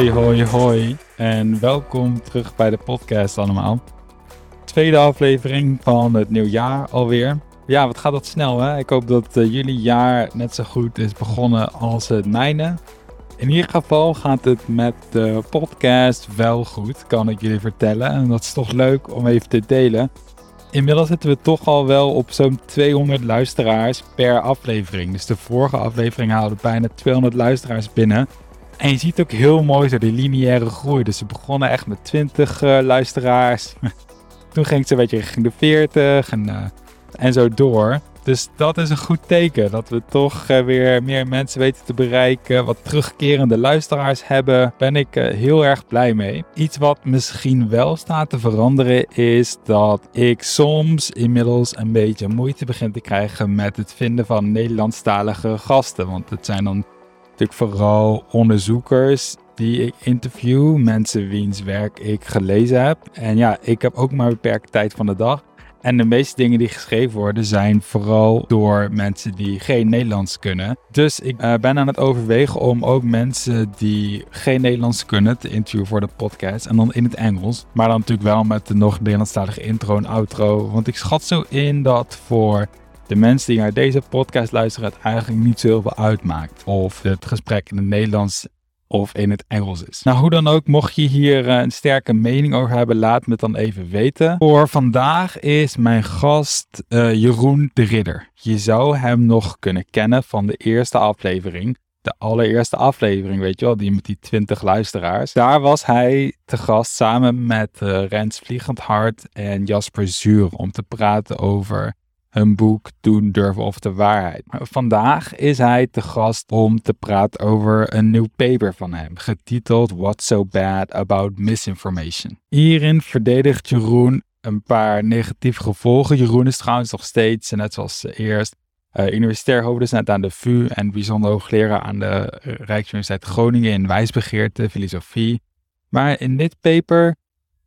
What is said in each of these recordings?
Hoi, hoi, hoi. En welkom terug bij de podcast allemaal. Tweede aflevering van het nieuwjaar alweer. Ja, wat gaat dat snel hè? Ik hoop dat uh, jullie jaar net zo goed is begonnen als het mijne. In ieder geval gaat het met de podcast wel goed, kan ik jullie vertellen. En dat is toch leuk om even te delen. Inmiddels zitten we toch al wel op zo'n 200 luisteraars per aflevering. Dus de vorige aflevering haalde bijna 200 luisteraars binnen. En je ziet ook heel mooi zo die lineaire groei. Dus ze begonnen echt met 20 uh, luisteraars. Toen ging ze een beetje richting de 40 en, uh, en zo door. Dus dat is een goed teken. Dat we toch uh, weer meer mensen weten te bereiken. Wat terugkerende luisteraars hebben. Ben ik heel erg blij mee. Iets wat misschien wel staat te veranderen is dat ik soms inmiddels een beetje moeite begin te krijgen met het vinden van Nederlandstalige gasten. Want het zijn dan natuurlijk vooral onderzoekers die ik interview, mensen wiens werk ik gelezen heb. En ja, ik heb ook maar beperkte tijd van de dag. En de meeste dingen die geschreven worden zijn vooral door mensen die geen Nederlands kunnen. Dus ik uh, ben aan het overwegen om ook mensen die geen Nederlands kunnen te interviewen voor de podcast. En dan in het Engels. Maar dan natuurlijk wel met de nog Nederlandstalige intro en outro. Want ik schat zo in dat voor de mensen die naar deze podcast luisteren het eigenlijk niet zo heel veel uitmaakt. Of het gesprek in het Nederlands of in het Engels is. Nou, hoe dan ook, mocht je hier uh, een sterke mening over hebben, laat me het dan even weten. Voor vandaag is mijn gast uh, Jeroen de Ridder. Je zou hem nog kunnen kennen van de eerste aflevering. De allereerste aflevering, weet je wel, die met die 20 luisteraars. Daar was hij te gast samen met uh, Rens Vliegend Hart en Jasper Zuur om te praten over hun boek Doen Durven of de Waarheid. Vandaag is hij te gast om te praten over een nieuw paper van hem, getiteld What's So Bad About Misinformation. Hierin verdedigt Jeroen een paar negatieve gevolgen. Jeroen is trouwens nog steeds, net zoals eerst, uh, universitair hoofddocent aan de VU en bijzonder hoogleraar aan de Rijksuniversiteit Groningen in wijsbegeerte, filosofie. Maar in dit paper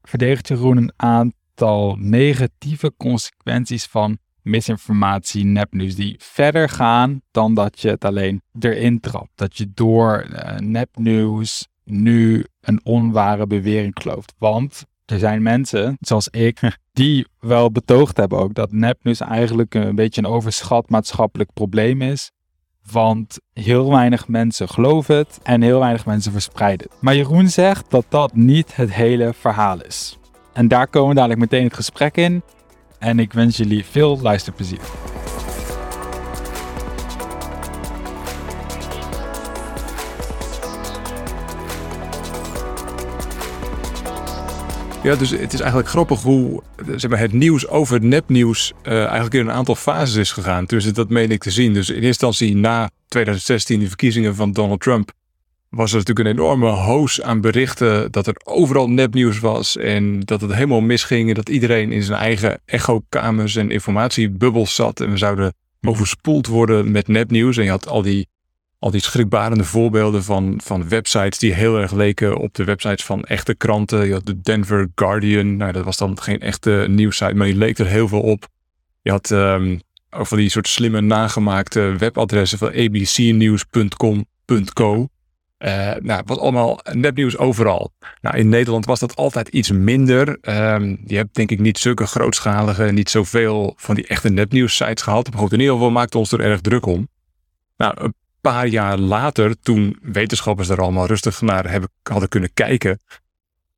verdedigt Jeroen een aantal negatieve consequenties van misinformatie, nepnieuws, die verder gaan dan dat je het alleen erin trapt. Dat je door uh, nepnieuws nu een onware bewering gelooft. Want er zijn mensen, zoals ik, die wel betoogd hebben ook dat nepnieuws eigenlijk een beetje een overschat maatschappelijk probleem is. Want heel weinig mensen geloven het en heel weinig mensen verspreiden het. Maar Jeroen zegt dat dat niet het hele verhaal is. En daar komen we dadelijk meteen het gesprek in en ik wens jullie veel luisterplezier. Ja, dus het is eigenlijk grappig hoe zeg maar, het nieuws over het nepnieuws uh, eigenlijk in een aantal fases is gegaan. Dus dat meen ik te zien. Dus in eerste instantie na 2016, de verkiezingen van Donald Trump, was er natuurlijk een enorme hoos aan berichten dat er overal nepnieuws was en dat het helemaal misging en dat iedereen in zijn eigen echokamers en informatiebubbels zat en we zouden overspoeld worden met nepnieuws. En je had al die, al die schrikbarende voorbeelden van, van websites die heel erg leken op de websites van echte kranten. Je had de Denver Guardian, nou dat was dan geen echte nieuwssite, maar die leek er heel veel op. Je had um, van die soort slimme nagemaakte webadressen van abcnews.com.co. Uh, nou, wat allemaal nepnieuws overal. Nou, in Nederland was dat altijd iets minder. Um, je hebt denk ik niet zulke grootschalige, niet zoveel van die echte nepnieuws sites gehad. Maar goed, in ieder geval maakte ons er erg druk om. Nou, een paar jaar later, toen wetenschappers er allemaal rustig naar hebben, hadden kunnen kijken,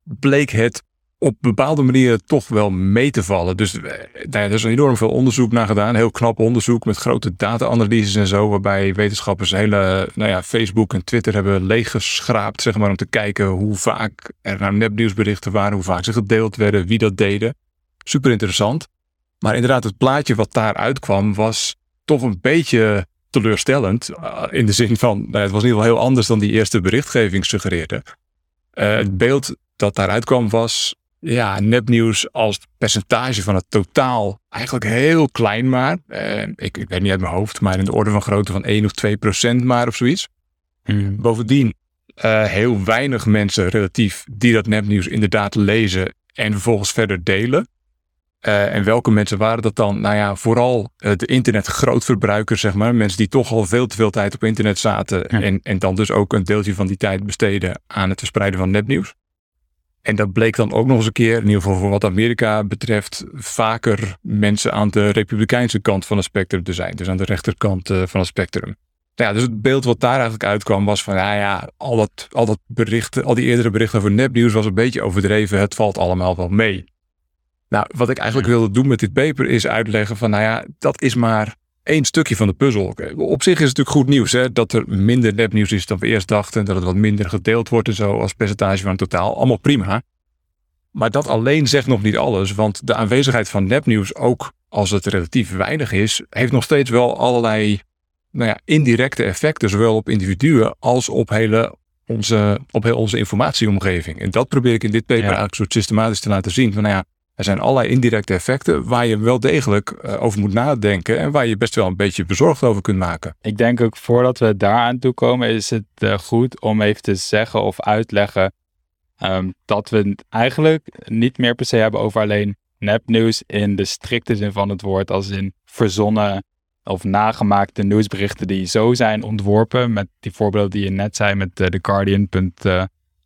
bleek het op bepaalde manieren toch wel mee te vallen. Dus nou ja, er is enorm veel onderzoek naar gedaan. Heel knap onderzoek met grote data-analyses en zo. Waarbij wetenschappers hele nou ja, Facebook en Twitter hebben leeggeschraapt. Zeg maar, om te kijken hoe vaak er nou nepnieuwsberichten waren. Hoe vaak ze gedeeld werden. Wie dat deden. Super interessant. Maar inderdaad, het plaatje wat daaruit kwam was toch een beetje teleurstellend. In de zin van, nou, het was in ieder geval heel anders dan die eerste berichtgeving suggereerde. Uh, het beeld dat daaruit kwam was ja, nepnieuws als percentage van het totaal eigenlijk heel klein maar. Eh, ik, ik weet niet uit mijn hoofd, maar in de orde van grootte van 1 of 2 procent maar of zoiets. Hmm. Bovendien uh, heel weinig mensen relatief die dat nepnieuws inderdaad lezen en vervolgens verder delen. en welke mensen waren dat dan? Nou ja, vooral de internetgrootverbruikers, zeg maar. Mensen die toch al veel te veel tijd op internet zaten. En, en dan dus ook een deeltje van die tijd besteden aan het verspreiden van nepnieuws. En dat bleek dan ook nog eens een keer, in ieder geval voor wat Amerika betreft, vaker mensen aan de republikeinse kant van het spectrum te zijn. Dus aan de rechterkant van het spectrum. Nou ja, dus het beeld wat daar eigenlijk uitkwam was van, ja, ja al, dat, al, dat berichten, al die eerdere berichten over nepnieuws was een beetje overdreven. Het valt allemaal wel mee. Nou, wat ik eigenlijk wilde doen met dit paper is uitleggen van, nou ja, dat is maar één stukje van de puzzel. Op zich is het natuurlijk goed nieuws hè, dat er minder nepnieuws is dan we eerst dachten. Dat het wat minder gedeeld wordt en zo als percentage van het totaal. Allemaal prima. Maar dat alleen zegt nog niet alles, want de aanwezigheid van nepnieuws, ook als het relatief weinig is, heeft nog steeds wel allerlei nou ja, indirecte effecten, zowel op individuen als op, hele onze, op heel onze informatieomgeving. En dat probeer ik in dit paper eigenlijk soort systematisch te laten zien. Van, nou ja, er zijn allerlei indirecte effecten waar je wel degelijk uh, over moet nadenken en waar je best wel een beetje bezorgd over kunt maken. Ik denk ook voordat we daar aan toe komen, is het uh, goed om even te zeggen of uitleggen um, dat we eigenlijk niet meer per se hebben over alleen nepnieuws in de strikte zin van het woord, als in verzonnen of nagemaakte nieuwsberichten die zo zijn ontworpen, met die voorbeelden die je net zei met uh, The Guardian,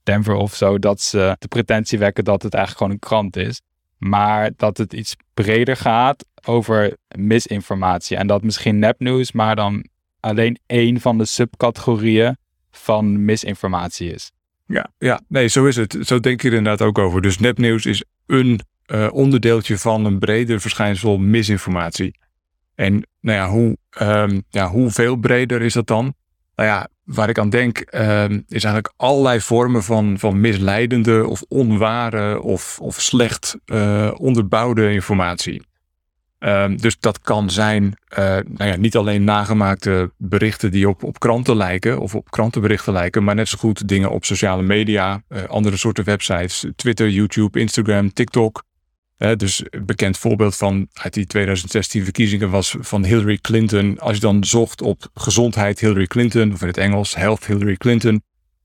Denver of zo, dat ze de pretentie wekken dat het eigenlijk gewoon een krant is. Maar dat het iets breder gaat over misinformatie. En dat misschien nepnieuws, maar dan alleen één van de subcategorieën van misinformatie is. Ja, ja, nee, zo is het. Zo denk je er inderdaad ook over. Dus nepnieuws is een uh, onderdeeltje van een breder verschijnsel misinformatie. En nou ja, hoe, um, ja, hoeveel breder is dat dan? Nou ja, waar ik aan denk, um, is eigenlijk allerlei vormen van, van misleidende of onware of, of slecht uh, onderbouwde informatie. Um, dus dat kan zijn, uh, nou ja, niet alleen nagemaakte berichten die op, op kranten lijken of op krantenberichten lijken, maar net zo goed dingen op sociale media, uh, andere soorten websites, Twitter, YouTube, Instagram, TikTok dus een bekend voorbeeld van uit die 2016 verkiezingen was van Hillary Clinton. Als je dan zocht op gezondheid Hillary Clinton, of in het Engels health Hillary Clinton,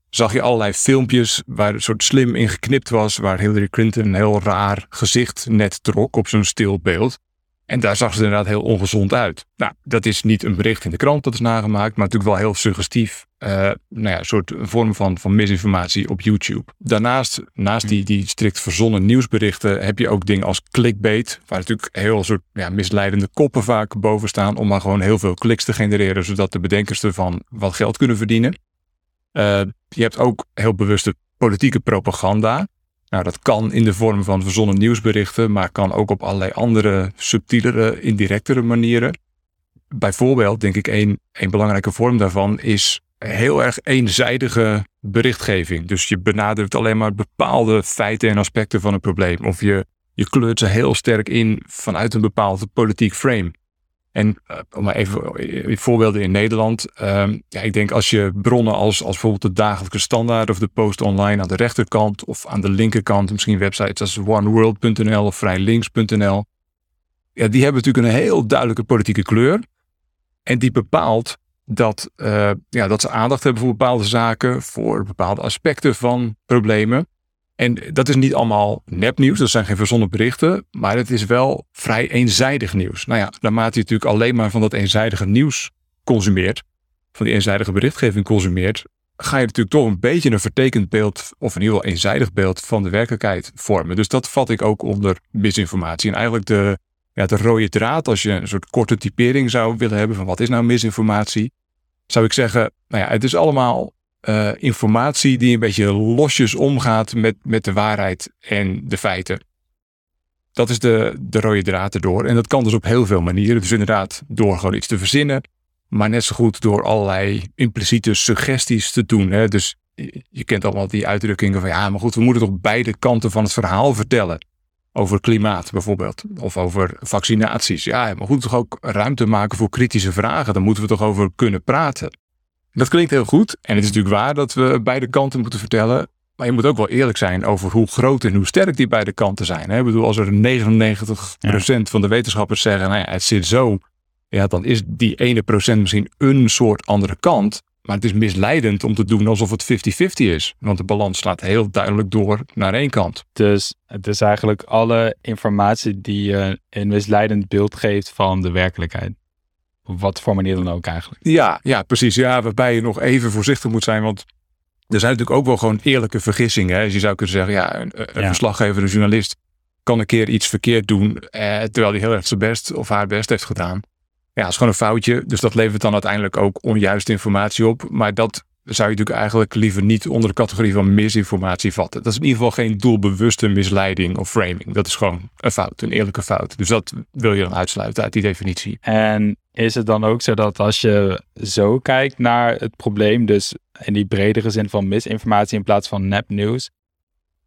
zag je allerlei filmpjes waar een soort slim in geknipt was, waar Hillary Clinton een heel raar gezicht net trok op zo'n stil beeld. En daar zag ze inderdaad heel ongezond uit. Nou, dat is niet een bericht in de krant dat is nagemaakt, maar natuurlijk wel heel suggestief. Uh, nou ja, een soort vorm van, van misinformatie op YouTube. Daarnaast, naast die, die strikt verzonnen nieuwsberichten, heb je ook dingen als clickbait, waar natuurlijk heel soort ja, misleidende koppen vaak boven staan, om maar gewoon heel veel kliks te genereren, zodat de bedenkers ervan wat geld kunnen verdienen. Uh, je hebt ook heel bewuste politieke propaganda. Nou, dat kan in de vorm van verzonnen nieuwsberichten, maar kan ook op allerlei andere subtielere, indirectere manieren. Bijvoorbeeld, denk ik, een, belangrijke vorm daarvan is heel erg eenzijdige berichtgeving. Dus je benadrukt alleen maar bepaalde feiten en aspecten van een probleem. Of je, je kleurt ze heel sterk in vanuit een bepaald politiek frame. En uh, om maar even uh, voorbeelden in Nederland. Uh, ja, ik denk als je bronnen als, als bijvoorbeeld de dagelijke standaard of de post online aan de rechterkant of aan de linkerkant, misschien websites als oneworld.nl of vrijlinks.nl. Ja, die hebben natuurlijk een heel duidelijke politieke kleur. En die bepaalt dat, ja, dat ze aandacht hebben voor bepaalde zaken, voor bepaalde aspecten van problemen. En dat is niet allemaal nepnieuws, dat zijn geen verzonnen berichten, maar het is wel vrij eenzijdig nieuws. Nou ja, naarmate je natuurlijk alleen maar van dat eenzijdige nieuws consumeert, van die eenzijdige berichtgeving consumeert, ga je natuurlijk toch een beetje een vertekend beeld, of in ieder geval eenzijdig beeld van de werkelijkheid vormen. Dus dat vat ik ook onder misinformatie. En eigenlijk de, ja, de rode draad, als je een soort korte typering zou willen hebben van wat is nou misinformatie, zou ik zeggen, nou ja, het is allemaal uh, informatie die een beetje losjes omgaat met, met de waarheid en de feiten. Dat is de, de rode draad erdoor. En dat kan dus op heel veel manieren. Dus inderdaad door gewoon iets te verzinnen. Maar net zo goed door allerlei impliciete suggesties te doen. Hè? Dus je, kent allemaal die uitdrukkingen van ja, maar goed, we moeten toch beide kanten van het verhaal vertellen. Over klimaat bijvoorbeeld. Of over vaccinaties. Ja, maar moeten toch ook ruimte maken voor kritische vragen. Daar moeten we toch over kunnen praten. Dat klinkt heel goed. En het is natuurlijk waar dat we beide kanten moeten vertellen. Maar je moet ook wel eerlijk zijn over hoe groot en hoe sterk die beide kanten zijn. Hè? Ik bedoel, als er 99% van de wetenschappers zeggen, nou ja, het zit zo. Ja, dan is die ene procent misschien een soort andere kant. Maar het is misleidend om te doen alsof het 50-50 is. Want de balans slaat heel duidelijk door naar één kant. Dus het is eigenlijk alle informatie die je een misleidend beeld geeft van de werkelijkheid. Op wat voor manier dan ook eigenlijk. Ja, ja, precies. Ja, waarbij je nog even voorzichtig moet zijn. Want er zijn natuurlijk ook wel gewoon eerlijke vergissingen. Hè? Dus je zou kunnen zeggen, ja, een, een Ja. verslaggever, een journalist kan een keer iets verkeerd doen. Eh, terwijl hij heel erg zijn best of haar best heeft gedaan. Ja, dat is gewoon een foutje. Dus dat levert dan uiteindelijk ook onjuiste informatie op. Maar dat zou je natuurlijk eigenlijk liever niet onder de categorie van misinformatie vatten. Dat is in ieder geval geen doelbewuste misleiding of framing. Dat is gewoon een fout, een eerlijke fout. Dus dat wil je dan uitsluiten uit die definitie. En is het dan ook zo dat als je zo kijkt naar het probleem, dus in die bredere zin van misinformatie in plaats van nepnieuws,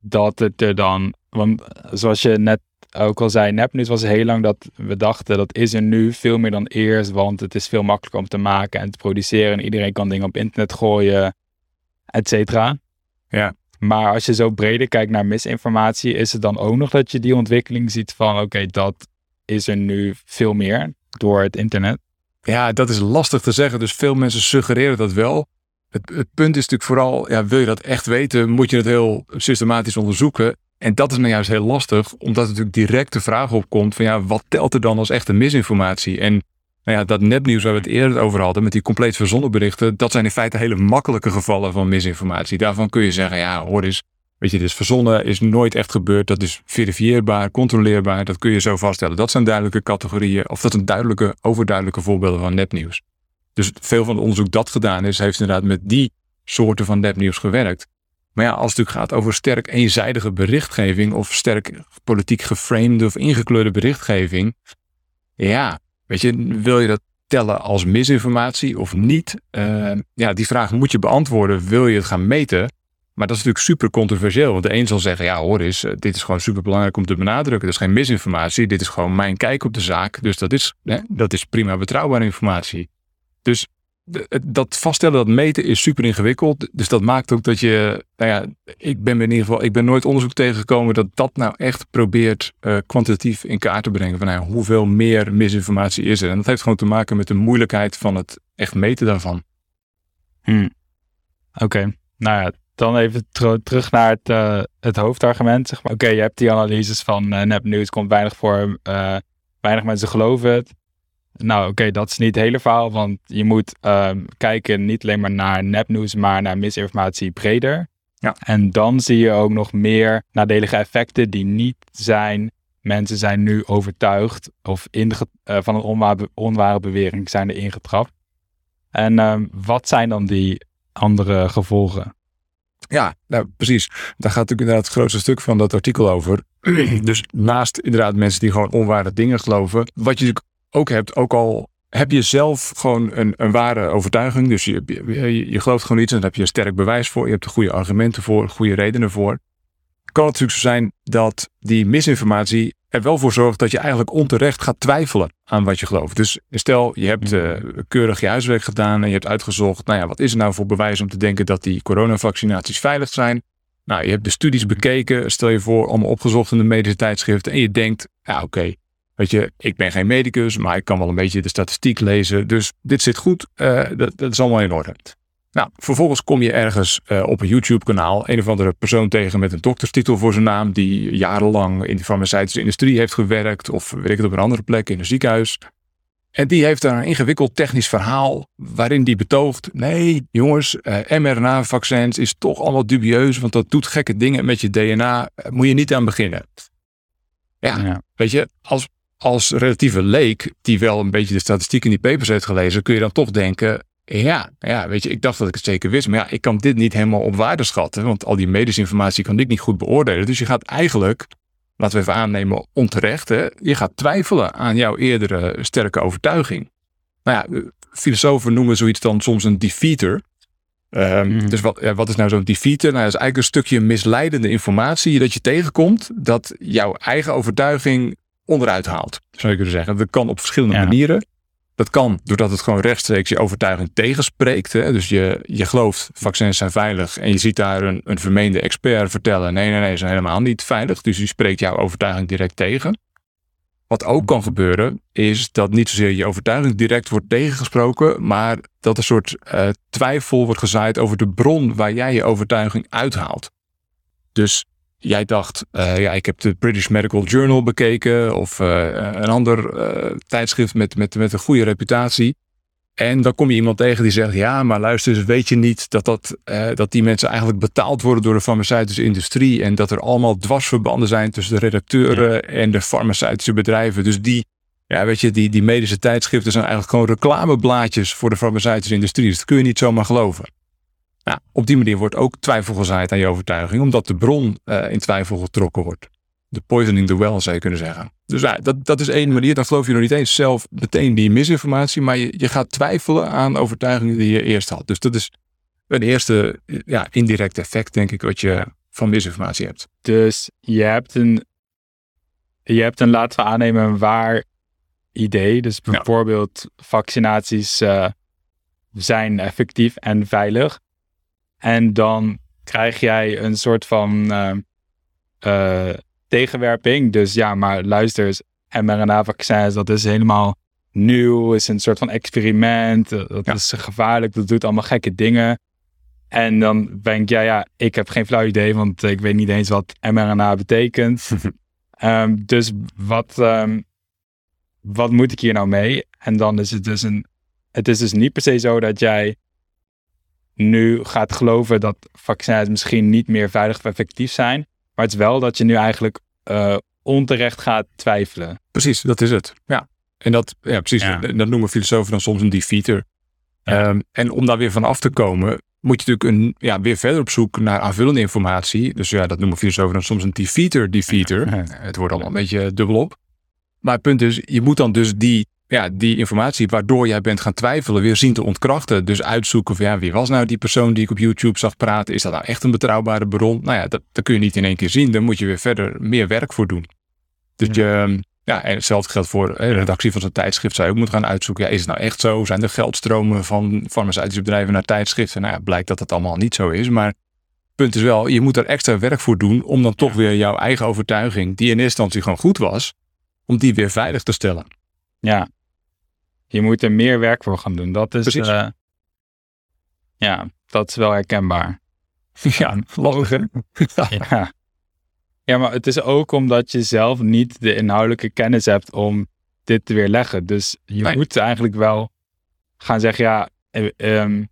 dat het er dan, want zoals je net ook al zei, nepnieuws was heel lang dat we dachten dat is er nu veel meer dan eerst, want het is veel makkelijker om te maken en te produceren en iedereen kan dingen op internet gooien, et cetera. Ja. Maar als je zo breder kijkt naar misinformatie, is het dan ook nog dat je die ontwikkeling ziet van oké, dat is er nu veel meer door het internet. Ja, dat is lastig te zeggen. Dus veel mensen suggereren dat wel. Het, het punt is natuurlijk vooral, ja, wil je dat echt weten, moet je het heel systematisch onderzoeken. En dat is nou juist heel lastig, omdat er natuurlijk direct de vraag opkomt van ja, wat telt er dan als echte misinformatie? En nou ja, dat nepnieuws waar we het eerder over hadden, met die compleet verzonnen berichten, dat zijn in feite hele makkelijke gevallen van misinformatie. Daarvan kun je zeggen, ja, hoor eens, weet je, dit is verzonnen, is nooit echt gebeurd, dat is verifieerbaar, controleerbaar, dat kun je zo vaststellen. Dat zijn duidelijke categorieën, of dat zijn duidelijke, overduidelijke voorbeelden van nepnieuws. Dus veel van het onderzoek dat gedaan is, heeft inderdaad met die soorten van nepnieuws gewerkt. Maar ja, als het natuurlijk gaat over sterk eenzijdige berichtgeving of sterk politiek geframede of ingekleurde berichtgeving, ja, weet je, wil je dat tellen als misinformatie of niet? Uh, ja, die vraag moet je beantwoorden. Wil je het gaan meten? Maar dat is natuurlijk super controversieel. Want de een zal zeggen, ja hoor eens, dit is gewoon super belangrijk om te benadrukken. Dat is geen misinformatie, dit is gewoon mijn kijk op de zaak. Dus dat is, hè, dat is prima betrouwbare informatie. Dus dat vaststellen, dat meten is super ingewikkeld. Dus dat maakt ook dat je, nou ja, ik ben in ieder geval, ik ben nooit onderzoek tegengekomen dat dat nou echt probeert uh, kwantitatief in kaart te brengen. Van nou, hoeveel meer misinformatie is er? En dat heeft gewoon te maken met de moeilijkheid van het echt meten daarvan. Hmm. Oké, nou ja, dan even terug naar het, uh, het hoofdargument. Zeg maar. Oké, je hebt die analyses van uh, nepnieuws, komt weinig voor, weinig mensen geloven het. Nou, oké, okay, dat is niet het hele verhaal, want je moet um, kijken niet alleen maar naar nepnieuws, maar naar misinformatie breder. Ja. En dan zie je ook nog meer nadelige effecten die niet zijn. Mensen zijn nu overtuigd of inge- uh, van een onware, onware bewering zijn er ingetrapt. En um, wat zijn dan die andere gevolgen? Ja, nou precies. Daar gaat natuurlijk inderdaad het grootste stuk van dat artikel over. dus naast inderdaad mensen die gewoon onware dingen geloven, wat je natuurlijk ook hebt, ook al heb je zelf gewoon een, een ware overtuiging, dus je, je, je gelooft gewoon iets en daar heb je een sterk bewijs voor, je hebt er goede argumenten voor, goede redenen voor, kan het natuurlijk zo zijn dat die misinformatie er wel voor zorgt dat je eigenlijk onterecht gaat twijfelen aan wat je gelooft. Dus stel, je hebt uh, keurig je huiswerk gedaan en je hebt uitgezocht, nou ja, wat is er nou voor bewijs om te denken dat die coronavaccinaties veilig zijn? Nou, je hebt de studies bekeken, stel je voor, allemaal opgezocht in de medische tijdschriften en je denkt, ja oké, okay, Weet je, ik ben geen medicus, maar ik kan wel een beetje de statistiek lezen. Dus dit zit goed. Uh, dat, dat, is allemaal in orde. Nou, vervolgens kom je ergens uh, op een YouTube-kanaal een of andere persoon tegen met een dokterstitel voor zijn naam, die jarenlang in de farmaceutische industrie heeft gewerkt, of werkt op een andere plek in een ziekenhuis. En die heeft daar een ingewikkeld technisch verhaal waarin die betoogt: nee, jongens, uh, mRNA-vaccins is toch allemaal dubieus, want dat doet gekke dingen met je DNA. Moet je niet aan beginnen. Ja, ja. weet je, als als relatieve leek, die wel een beetje de statistiek in die papers heeft gelezen, kun je dan toch denken, ja, ja, weet je, ik dacht dat ik het zeker wist, maar ja, ik kan dit niet helemaal op waarde schatten, want al die medische informatie kan ik niet goed beoordelen. Dus je gaat eigenlijk, laten we even aannemen, onterecht, hè, je gaat twijfelen aan jouw eerdere sterke overtuiging. Nou ja, filosofen noemen zoiets dan soms een defeater. Um, mm. Dus wat, ja, wat is nou zo'n defeater? Nou, dat is eigenlijk een stukje misleidende informatie dat je tegenkomt, dat jouw eigen overtuiging onderuit haalt, zou je kunnen zeggen. Dat kan op verschillende ja. manieren. Dat kan doordat het gewoon rechtstreeks je overtuiging tegenspreekt. Hè? Dus je, je gelooft vaccins zijn veilig en je ziet daar een, een vermeende expert vertellen: nee, nee, nee, ze zijn helemaal niet veilig. Dus die spreekt jouw overtuiging direct tegen. Wat ook kan gebeuren, is dat niet zozeer je overtuiging direct wordt tegengesproken, maar dat een soort uh, twijfel wordt gezaaid over de bron waar jij je overtuiging uithaalt. Dus jij dacht, uh, ja, ik heb de British Medical Journal bekeken of uh, een ander tijdschrift met, met, met een goede reputatie. En dan kom je iemand tegen die zegt, ja, maar luister eens, weet je niet dat, dat, dat die mensen eigenlijk betaald worden door de farmaceutische industrie en dat er allemaal dwarsverbanden zijn tussen de redacteuren en de farmaceutische bedrijven. Dus die, ja, weet je, die, die medische tijdschriften zijn eigenlijk gewoon reclameblaadjes voor de farmaceutische industrie. Dus dat kun je niet zomaar geloven. Nou, op die manier wordt ook twijfel gezaaid aan je overtuiging, omdat de bron uh, in twijfel getrokken wordt de poisoning the well, zou je kunnen zeggen. Dus ja, dat, dat is één manier. Dan geloof je nog niet eens zelf meteen die misinformatie, maar je, je gaat twijfelen aan overtuigingen die je eerst had. Dus dat is een eerste ja, indirect effect, denk ik, wat je van misinformatie hebt. Dus je hebt een, je hebt een laten we aannemen, een waar idee. Dus bijvoorbeeld vaccinaties uh, zijn effectief en veilig. En dan krijg jij een soort van uh, uh, tegenwerping. Dus ja, maar luister eens, mRNA-vaccins, dat is helemaal nieuw, is een soort van experiment, eh, dat is gevaarlijk, dat doet allemaal gekke dingen. En dan denk ja, ja, ik heb geen flauw idee, want ik weet niet eens wat mRNA betekent. um, dus wat, um, wat moet ik hier nou mee? En dan is het dus een, het is dus niet per se zo dat jij nu gaat geloven dat vaccins misschien niet meer veilig of effectief zijn. Maar het is wel dat je nu eigenlijk uh, onterecht gaat twijfelen. Precies, dat is het. Ja. En dat, ja, precies, dat noemen filosofen dan soms een defeater. Ja. Um, en om daar weer van af te komen, moet je natuurlijk een, ja, weer verder op zoek naar aanvullende informatie. Dus ja, dat noemen filosofen dan soms een defeater, defeater. Het wordt allemaal een beetje dubbelop. Maar het punt is, je moet dan dus die ja, die informatie waardoor jij bent gaan twijfelen weer zien te ontkrachten. Dus uitzoeken van ja, wie was nou die persoon die ik op YouTube zag praten? Is dat nou echt een betrouwbare bron? Nou ja, dat, dat kun je niet in één keer zien. Dan moet je weer verder meer werk voor doen. Dus je, ja, en hetzelfde geldt voor de redactie van zo'n tijdschrift. Zou je ook moeten gaan uitzoeken. Ja, is het nou echt zo? Zijn er geldstromen van farmaceutische bedrijven naar tijdschriften? Nou ja, blijkt dat het allemaal niet zo is. Maar punt is wel, je moet er extra werk voor doen om dan toch weer jouw eigen overtuiging, die in eerste instantie gewoon goed was, om die weer veilig te stellen. Ja, je moet er meer werk voor gaan doen. Dat is, uh, ja, dat is wel herkenbaar. Ja, lastig ja. ja, maar het is ook omdat je zelf niet de inhoudelijke kennis hebt om dit te weerleggen. Dus je moet eigenlijk wel gaan zeggen, ja, um,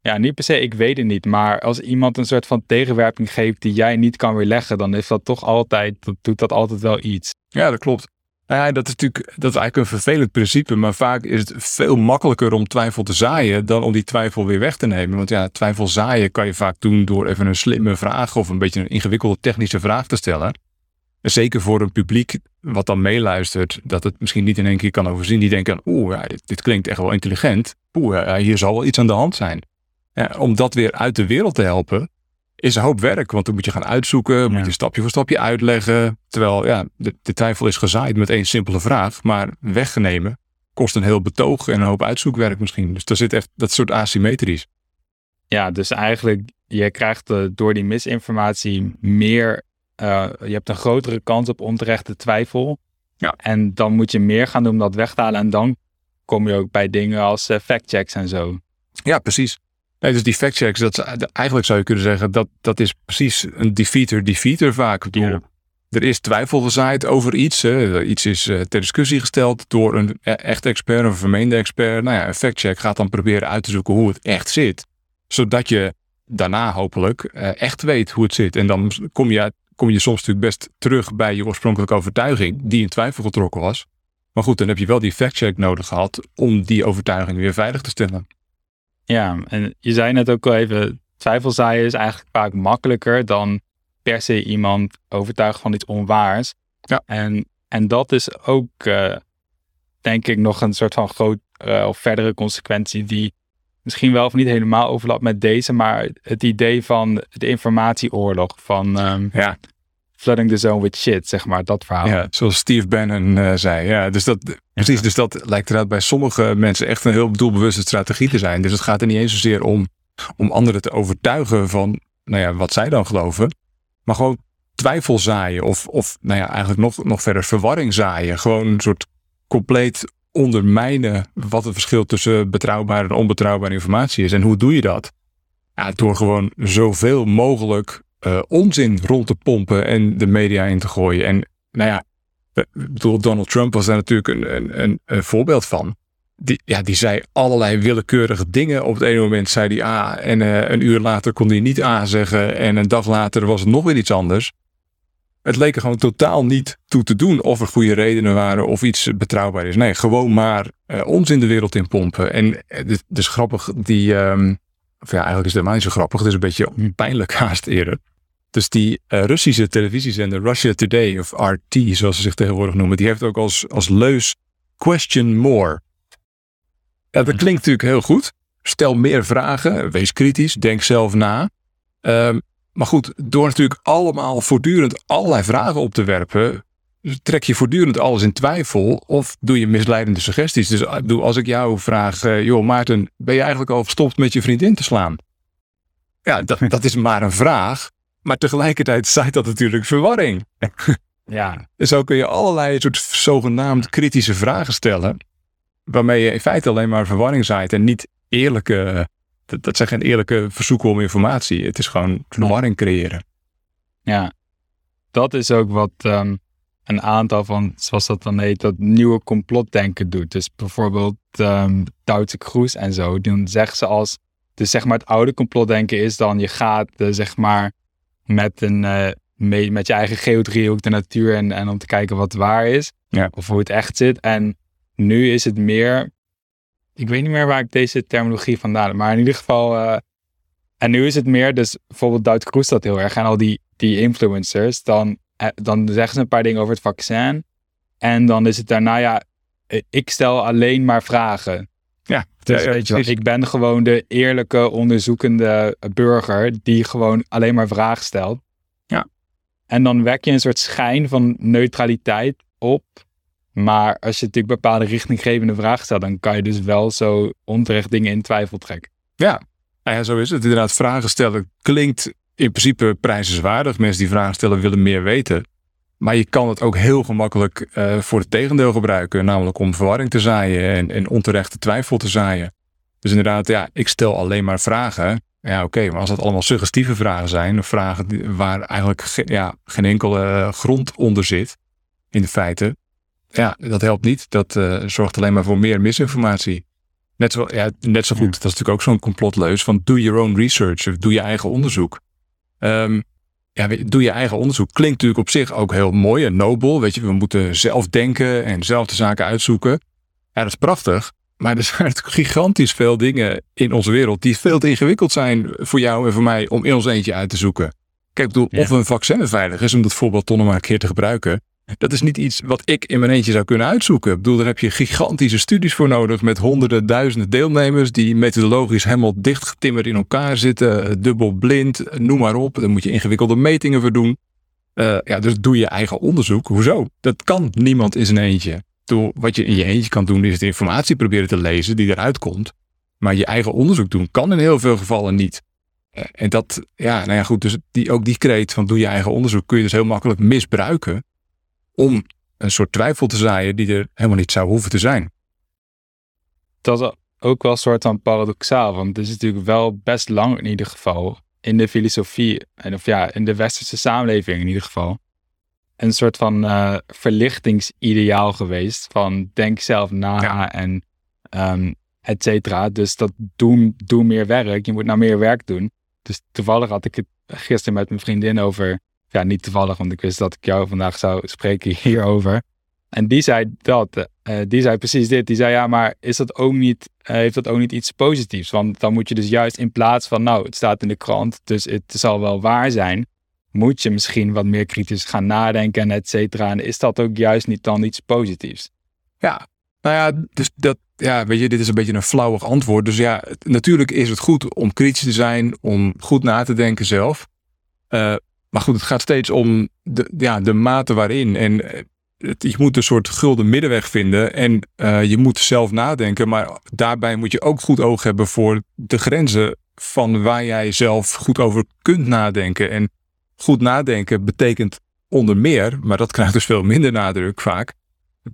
ja, niet per se, ik weet het niet. Maar als iemand een soort van tegenwerping geeft die jij niet kan weerleggen, dan is dat toch altijd, dat doet dat altijd wel iets. Ja, dat klopt. Nou ja, dat is natuurlijk dat is eigenlijk een vervelend principe, maar vaak is het veel makkelijker om twijfel te zaaien dan om die twijfel weer weg te nemen. Want ja, twijfel zaaien kan je vaak doen door even een slimme vraag of een beetje een ingewikkelde technische vraag te stellen. En zeker voor een publiek wat dan meeluistert, dat het misschien niet in één keer kan overzien. Die denken, oeh, ja, dit, dit, klinkt echt wel intelligent. Oeh, hier zal wel iets aan de hand zijn. Ja, om dat weer uit de wereld te helpen, is een hoop werk. Want dan moet je gaan uitzoeken, moet je stapje voor stapje uitleggen. Terwijl ja, de, de, twijfel is gezaaid met één simpele vraag. Maar wegnemen kost een heel betoog en een hoop uitzoekwerk misschien. Dus daar zit echt dat soort asymmetrisch. Ja, dus eigenlijk, je krijgt uh, door die misinformatie meer, uh, je hebt een grotere kans op onterechte twijfel. Ja. En dan moet je meer gaan doen om dat weg te halen. En dan kom je ook bij dingen als uh, factchecks en zo. Ja, precies. Nee, dus die fact-checks, dat, eigenlijk zou je kunnen zeggen, dat, dat is precies een defeater-defeater vaak. Ja. Er is twijfel gezaaid over iets. Hè. Iets is uh, ter discussie gesteld door een e-, echte expert, een vermeende expert. Nou ja, een fact-check gaat dan proberen uit te zoeken hoe het echt zit. Zodat je daarna hopelijk uh, echt weet hoe het zit. En dan kom je, kom je soms natuurlijk best terug bij je oorspronkelijke overtuiging, die in twijfel getrokken was. Maar goed, dan heb je wel die fact-check nodig gehad om die overtuiging weer veilig te stellen. Ja, en je zei net ook al even, twijfelzaaien is eigenlijk vaak makkelijker dan per se iemand overtuigen van iets onwaars. Ja. En, en dat is ook, uh, denk ik, nog een soort van groot uh, of verdere consequentie die misschien wel of niet helemaal overlapt met deze, maar het idee van de informatieoorlog van um, ja flooding the zone with shit, zeg maar, dat verhaal. Ja, zoals Steve Bannon uh, zei. Ja, dus dat, precies, dus dat lijkt eruit bij sommige mensen echt een heel doelbewuste strategie te zijn. Dus het gaat er niet eens zozeer om, om anderen te overtuigen van, nou ja, wat zij dan geloven. Maar gewoon twijfel zaaien of, of nou ja, eigenlijk nog, nog verder verwarring zaaien. Gewoon een soort compleet ondermijnen wat het verschil tussen betrouwbare en onbetrouwbare informatie is. En hoe doe je dat? Ja, door gewoon zoveel mogelijk uh, onzin rond te pompen en de media in te gooien. En nou ja, bedoel, Donald Trump was daar natuurlijk een, een, een, voorbeeld van. Die, ja, die zei allerlei willekeurige dingen. Op het ene moment zei hij A en uh, een uur later kon hij niet A zeggen. En een dag later was het nog weer iets anders. Het leek er gewoon totaal niet toe te doen of er goede redenen waren of iets betrouwbaar is. Nee, gewoon maar uh, onzin de wereld in pompen. En het is grappig, die, um, of ja, eigenlijk is het helemaal niet zo grappig. Het is een beetje pijnlijk haast eerder. Dus die uh, Russische televisiezender Russia Today, of RT zoals ze zich tegenwoordig noemen, die heeft ook als, als leus question more. Ja, dat klinkt natuurlijk heel goed. Stel meer vragen, wees kritisch, denk zelf na. Um, maar goed, door natuurlijk allemaal voortdurend allerlei vragen op te werpen, trek je voortdurend alles in twijfel of doe je misleidende suggesties. Dus eh, als ik jou vraag, uh, joh Maarten, ben je eigenlijk al gestopt met je vriendin te slaan? Ja, dat, dat is maar een vraag. Maar tegelijkertijd zaait dat natuurlijk verwarring. Ja. En zo kun je allerlei soort zogenaamd kritische vragen stellen. Waarmee je in feite alleen maar verwarring zaait en niet eerlijke. Dat, dat zijn geen eerlijke verzoeken om informatie. Het is gewoon verwarring creëren. Ja, dat is ook wat um, een aantal van, zoals dat dan heet, dat nieuwe complotdenken doet. Dus bijvoorbeeld um, Duitse Kroes en zo. Dan zeggen ze als, dus zeg maar het oude complotdenken is dan je gaat uh, zeg maar met, een, uh, mee, met je eigen geodriehoek de natuur en, en om te kijken wat waar is. Ja. Of hoe het echt zit. En nu is het meer, ik weet niet meer waar ik deze terminologie vandaan heb, maar in ieder geval, uh, en nu is het meer, dus bijvoorbeeld Duit Kroes dat heel erg en al die, die influencers, dan, dan zeggen ze een paar dingen over het vaccin en dan is het daarna, ja, ik stel alleen maar vragen. Ja, dus weet je ik ben gewoon de eerlijke, onderzoekende burger die gewoon alleen maar vragen stelt. Ja. En dan wek je een soort schijn van neutraliteit op. Maar als je natuurlijk bepaalde richtinggevende vragen stelt, dan kan je dus wel zo onterecht dingen in twijfel trekken. Ja, nou ja, zo is het. Inderdaad, vragen stellen klinkt in principe prijzenswaardig. Mensen die vragen stellen willen meer weten. Maar je kan het ook heel gemakkelijk uh, voor het tegendeel gebruiken, namelijk om verwarring te zaaien en, en onterechte twijfel te zaaien. Dus inderdaad, ja, ik stel alleen maar vragen. Ja, oké, maar als dat allemaal suggestieve vragen zijn, of vragen waar eigenlijk ja, geen enkele grond onder zit, in de feiten, ja, dat helpt niet. Dat uh, zorgt alleen maar voor meer misinformatie. Net zo, ja, net zo goed, dat is natuurlijk ook zo'n complotleus van do your own research, of doe je eigen onderzoek. Um, ja, doe je eigen onderzoek. Klinkt natuurlijk op zich ook heel mooi en nobel. Weet je, we moeten zelf denken en zelf de zaken uitzoeken. Ja, dat is prachtig. Maar er zijn natuurlijk gigantisch veel dingen in onze wereld die veel te ingewikkeld zijn voor jou en voor mij om in ons eentje uit te zoeken. Kijk, ik bedoel, of een vaccin veilig is, om dat voorbeeld toch nog maar een keer te gebruiken. Dat is niet iets wat ik in mijn eentje zou kunnen uitzoeken. Ik bedoel, daar heb je gigantische studies voor nodig met honderden, duizenden deelnemers die methodologisch helemaal dichtgetimmerd in elkaar zitten, dubbel blind, noem maar op. Daar moet je ingewikkelde metingen voor doen. Uh, ja, dus doe je eigen onderzoek. Hoezo? Dat kan niemand in zijn eentje. Doe, wat je in je eentje kan doen, is de informatie proberen te lezen die eruit komt. Maar je eigen onderzoek doen kan in heel veel gevallen niet. En dat, ja, nou ja, goed. Dus die, ook die kreet van doe je eigen onderzoek kun je dus heel makkelijk misbruiken om een soort twijfel te zaaien die er helemaal niet zou hoeven te zijn. Dat is ook wel een soort van paradoxaal, want het is natuurlijk wel best lang in ieder geval in de filosofie, en of ja, in de westerse samenleving in ieder geval, een soort van uh, verlichtingsideaal geweest van denk zelf na en um, et cetera. Dus dat doe, doe meer werk, je moet nou meer werk doen. Dus toevallig had ik het gisteren met mijn vriendin over ja, niet toevallig, want ik wist dat ik jou vandaag zou spreken hierover. En die zei dat, uh, die zei precies dit. Die zei ja, maar is dat ook niet, uh, heeft dat ook niet iets positiefs? Want dan moet je dus juist in plaats van, nou, het staat in de krant, dus het zal wel waar zijn, moet je misschien wat meer kritisch gaan nadenken en et cetera. En is dat ook juist niet dan iets positiefs? Ja, nou ja, dus dat, ja, weet je, dit is een beetje een flauwig antwoord. Dus ja, natuurlijk is het goed om kritisch te zijn, om goed na te denken zelf. Uh, maar goed, het gaat steeds om de, ja, de mate waarin. En eh, het, je moet een soort gulden middenweg vinden. En uh, je moet zelf nadenken. Maar daarbij moet je ook goed oog hebben voor de grenzen van waar jij zelf goed over kunt nadenken. En goed nadenken betekent onder meer, maar dat krijgt dus veel minder nadruk vaak,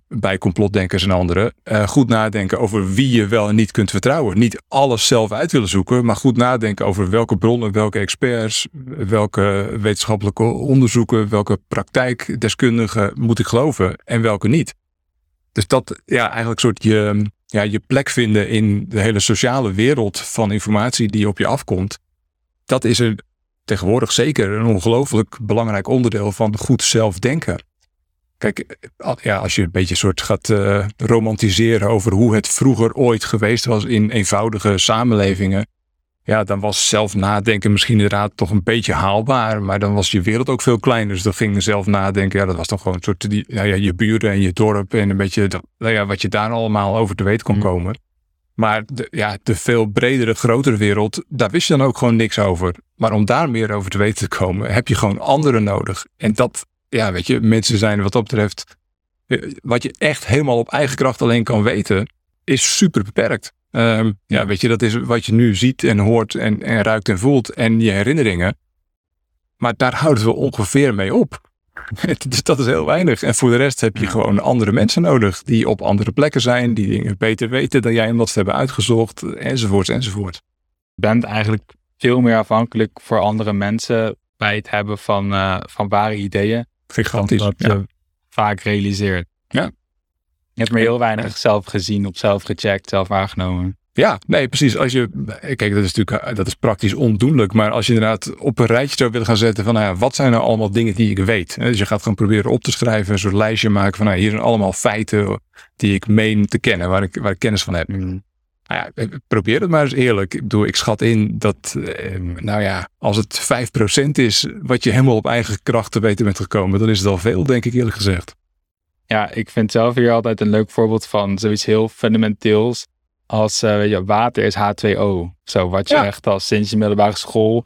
bij complotdenkers en anderen, uh, goed nadenken over wie je wel en niet kunt vertrouwen. Niet alles zelf uit willen zoeken, maar goed nadenken over welke bronnen, welke experts, welke wetenschappelijke onderzoeken, welke praktijkdeskundigen moet ik geloven en welke niet. Dus dat ja, eigenlijk soort je, ja, je plek vinden in de hele sociale wereld van informatie die op je afkomt. Dat is er tegenwoordig zeker een ongelooflijk belangrijk onderdeel van goed zelfdenken. Kijk, ja, als je een beetje soort gaat uh, romantiseren over hoe het vroeger ooit geweest was in eenvoudige samenlevingen. Ja, dan was zelf nadenken misschien inderdaad toch een beetje haalbaar. Maar dan was je wereld ook veel kleiner. Dus dan ging zelf nadenken. Ja, dat was dan gewoon een soort die, ja, je buren en je dorp. En een beetje nou ja, wat je daar allemaal over te weten kon mm. komen. Maar de, ja, de veel bredere, grotere wereld, daar wist je dan ook gewoon niks over. Maar om daar meer over te weten te komen, heb je gewoon anderen nodig. En dat, ja, weet je, mensen zijn wat dat betreft, eh, wat je echt helemaal op eigen kracht alleen kan weten, is super beperkt. Um, ja, weet je, dat is wat je nu ziet en hoort en, en ruikt en voelt en je herinneringen. Maar daar houden we ongeveer mee op. dus dat is heel weinig. En voor de rest heb je gewoon andere mensen nodig die op andere plekken zijn, die dingen beter weten dan jij omdat ze hebben uitgezocht, enzovoort, enzovoort. Je bent eigenlijk veel meer afhankelijk voor andere mensen bij het hebben van, uh, van ware ideeën. Gigantisch. Dat je vaak realiseert. Ja. Je hebt maar heel weinig zelf gezien, op zelf gecheckt, zelf waargenomen. Ja, nee, precies. Als je, kijk, dat is natuurlijk eh, dat is praktisch ondoenlijk. Maar als je inderdaad op een rijtje zou willen gaan zetten van, nou ja, wat zijn nou allemaal dingen die ik weet? Dus je gaat gewoon proberen op te schrijven, een soort lijstje maken van, nou, hier zijn allemaal feiten die ik meen te kennen, waar ik, waar ik kennis van heb. Mm. Nou ja, eh, probeer het maar eens eerlijk. Ik bedoel, ik schat in dat, eh, nou ja, als het 5% is wat je helemaal op eigen kracht te weten bent gekomen, dan is het al veel, denk ik eerlijk gezegd. Ja, ik vind zelf hier altijd een leuk voorbeeld van zoiets heel fundamenteels als uh, weet je, water is H2O. Zo, wat je echt al sinds je middelbare school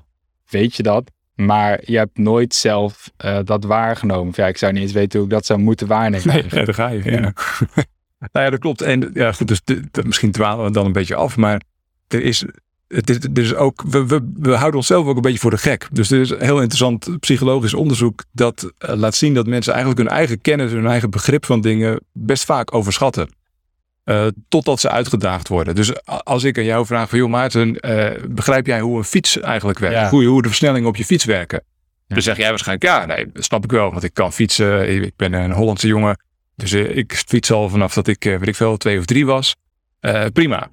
weet je dat. Maar je hebt nooit zelf uh, dat waargenomen. Ja, ik zou niet eens weten hoe ik dat zou moeten waarnemen. Nee, ja, daar ga je. Ja. nou ja, dat klopt. En ja, goed, dus de, de, misschien dwalen we dan een beetje af. Maar er is het is, dus ook, we, we, we, houden onszelf ook een beetje voor de gek. Dus er is een heel interessant psychologisch onderzoek dat uh, laat zien dat mensen eigenlijk hun eigen kennis, hun eigen begrip van dingen best vaak overschatten. Uh, totdat ze uitgedaagd worden. Dus als ik aan jou vraag van, joh Maarten, uh, begrijp jij hoe een fiets eigenlijk werkt? Ja. Hoe, hoe de versnellingen op je fiets werken? Ja. Dan zeg jij waarschijnlijk, ja, nee, dat snap ik wel, want ik kan fietsen. Ik ben een Hollandse jongen, dus ik fiets al vanaf dat ik, weet ik veel, twee of drie was. prima.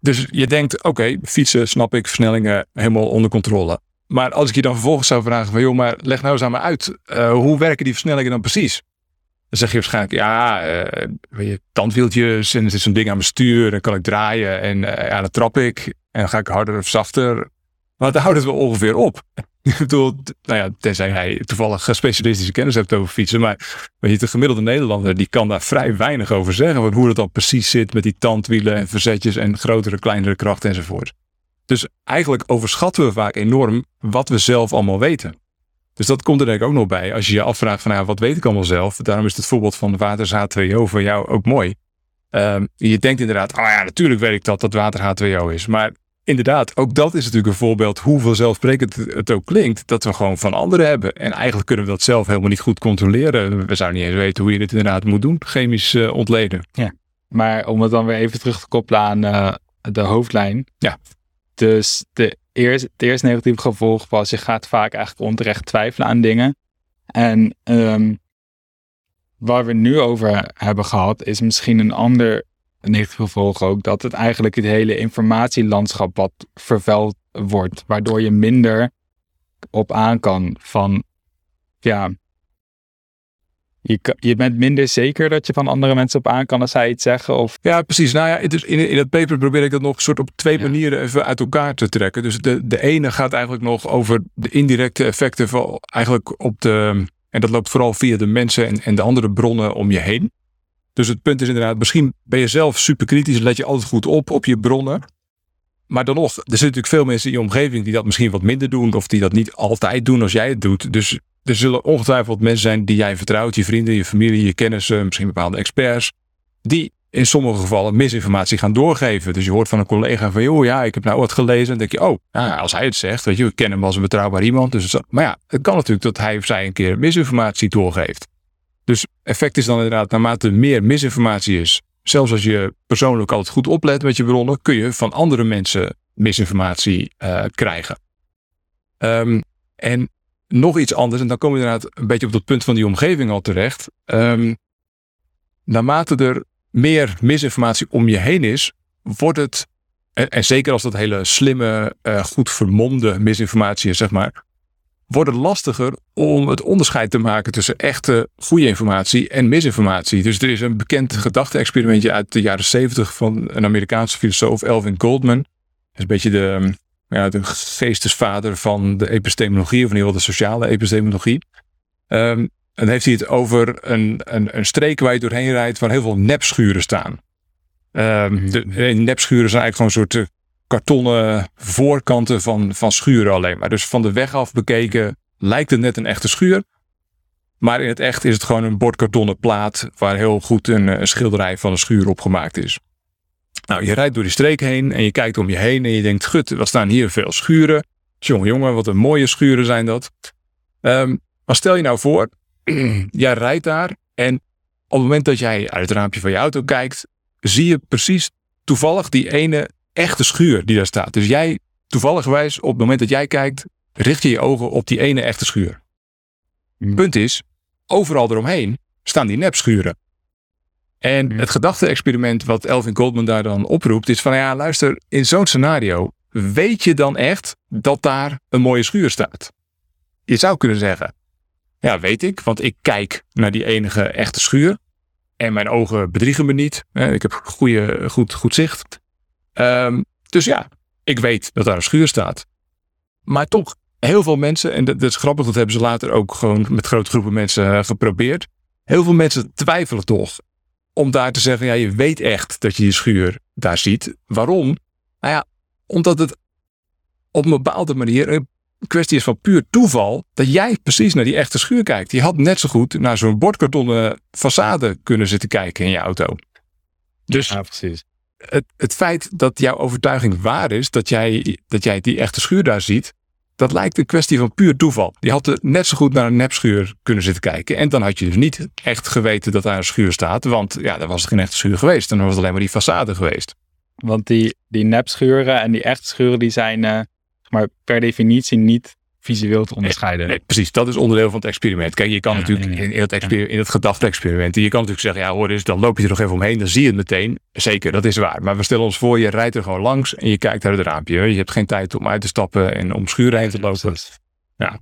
Dus je denkt, oké, fietsen, snap ik, versnellingen helemaal onder controle. Maar als ik je dan vervolgens zou vragen van, joh, maar leg nou eens aan me uit, hoe werken die versnellingen dan precies? Dan zeg je waarschijnlijk, ja, je, tandwieltjes en er is zo'n ding aan mijn stuur, dan kan ik draaien en ja, dan trap ik en dan ga ik harder of zachter. Maar daar houdt het wel ongeveer op. Ik bedoel, nou ja, tenzij hij toevallig specialistische kennis hebt over fietsen. Maar weet je, de gemiddelde Nederlander die kan daar vrij weinig over zeggen. Van hoe het dan precies zit met die tandwielen en verzetjes en grotere, kleinere krachten enzovoort. Dus eigenlijk overschatten we vaak enorm wat we zelf allemaal weten. Dus dat komt er denk ik ook nog bij. Als je je afvraagt van nou, wat weet ik allemaal zelf. Daarom is het voorbeeld van water H2O voor jou ook mooi. Um, je denkt inderdaad, oh ja, natuurlijk weet ik dat dat water H2O is. Maar inderdaad, ook dat is natuurlijk een voorbeeld hoe vanzelfsprekend het ook klinkt. Dat we gewoon van anderen hebben. En eigenlijk kunnen we dat zelf helemaal niet goed controleren. We zouden niet eens weten hoe je dit inderdaad moet doen. Chemisch uh, ontleden. Ja, maar om het dan weer even terug te koppelen aan uh, de hoofdlijn. Ja. Dus de eerst, het eerste negatieve gevolg was, je gaat vaak eigenlijk onterecht twijfelen aan dingen. En um, waar we nu over hebben gehad, is misschien een ander negatief gevolg ook, dat het eigenlijk het hele informatielandschap wat vervuild wordt, waardoor je minder op aan kan van, ja, je, je bent minder zeker dat je van andere mensen op aan kan als zij iets zeggen? Of... Ja, precies. Nou ja, dus in, in het paper probeer ik dat nog soort op twee manieren even uit elkaar te trekken. Dus de, de ene gaat eigenlijk nog over de indirecte effecten van eigenlijk op de. En dat loopt vooral via de mensen en, en de andere bronnen om je heen. Dus het punt is inderdaad, misschien ben je zelf super kritisch, let je altijd goed op op je bronnen. Maar dan nog, er zitten natuurlijk veel mensen in je omgeving die dat misschien wat minder doen, of die dat niet altijd doen als jij het doet. Dus er zullen ongetwijfeld mensen zijn die jij vertrouwt, je vrienden, je familie, je kennissen, misschien bepaalde experts, die in sommige gevallen misinformatie gaan doorgeven. Dus je hoort van een collega van, joh, ja, ik heb nou wat gelezen. Dan denk je, oh, nou, als hij het zegt, weet je, ik ken hem als een betrouwbaar iemand. Dus maar ja, het kan natuurlijk dat hij of zij een keer misinformatie doorgeeft. Dus effect is dan inderdaad, naarmate meer misinformatie is, zelfs als je persoonlijk altijd goed oplet met je bronnen, kun je van andere mensen misinformatie uh, krijgen. Um, en nog iets anders, en dan kom je inderdaad een beetje op dat punt van die omgeving al terecht. Um, naarmate er meer misinformatie om je heen is, wordt het, en, zeker als dat hele slimme, uh, goed vermomde misinformatie is, zeg maar, wordt het lastiger om het onderscheid te maken tussen echte goede informatie en misinformatie. Dus er is een bekend gedachte-experimentje uit de jaren 70 van een Amerikaanse filosoof, Elvin Goldman. Dat is een beetje de, ja, de geestesvader van de epistemologie, of in ieder geval de sociale epistemologie. Um, en dan heeft hij het over een, een, een streek waar je doorheen rijdt waar heel veel nepschuren staan. Um, de, nepschuren zijn eigenlijk gewoon een soort eh, kartonnen voorkanten van, van schuren alleen maar. Dus van de weg af bekeken lijkt het net een echte schuur. Maar in het echt is het gewoon een bordkartonnen plaat waar heel goed een, schilderij van een schuur op gemaakt is. Nou, je rijdt door die streek heen en je kijkt om je heen en je denkt, gut, wat staan hier veel schuren. Jongen, jongen, wat een mooie schuren zijn dat. Um, maar stel je nou voor, jij rijdt daar en op het moment dat jij uit het raampje van je auto kijkt, zie je precies toevallig die ene echte schuur die daar staat. Dus jij, toevallig wijs, op het moment dat jij kijkt, richt je je ogen op die ene echte schuur. Hmm. Punt is, overal eromheen staan die nepschuren. En hmm. het gedachte-experiment wat Elvin Goldman daar dan oproept, is van ja, luister, in zo'n scenario weet je dan echt dat daar een mooie schuur staat? Je zou kunnen zeggen, ja, weet ik, want ik kijk naar die enige echte schuur. En mijn ogen bedriegen me niet. Ik heb goede, goed, goed zicht. Um, dus ja, ik weet dat daar een schuur staat. Maar toch, heel veel mensen, en dat, is grappig, dat hebben ze later ook gewoon met grote groepen mensen eh, geprobeerd. Heel veel mensen twijfelen toch om daar te zeggen, ja, je weet echt dat je die schuur daar ziet. Waarom? Nou ja, omdat het op een bepaalde manier kwestie is van puur toeval dat jij precies naar die echte schuur kijkt. Je had net zo goed naar zo'n bordkartonnen façade kunnen zitten kijken in je auto. Dus ja, precies. Het, het feit dat jouw overtuiging waar is, dat jij, dat jij die echte schuur daar ziet, dat lijkt een kwestie van puur toeval. Je had net zo goed naar een nepschuur kunnen zitten kijken. En dan had je dus niet echt geweten dat daar een schuur staat. Want ja, dan was het geen echte schuur geweest. Dan was het alleen maar die façade geweest. Want die, die nepschuren en die echte schuren, die zijn... Uh maar per definitie niet visueel te onderscheiden. Nee, precies, dat is onderdeel van het experiment. Kijk, je kan natuurlijk in, het in het gedachte-experiment, je kan natuurlijk zeggen, ja hoor eens, dan loop je er nog even omheen, dan zie je het meteen. Zeker, dat is waar. Maar we stellen ons voor, je rijdt er gewoon langs en je kijkt uit het raampje. Je hebt geen tijd om uit te stappen en om schuren heen te lopen. Ja.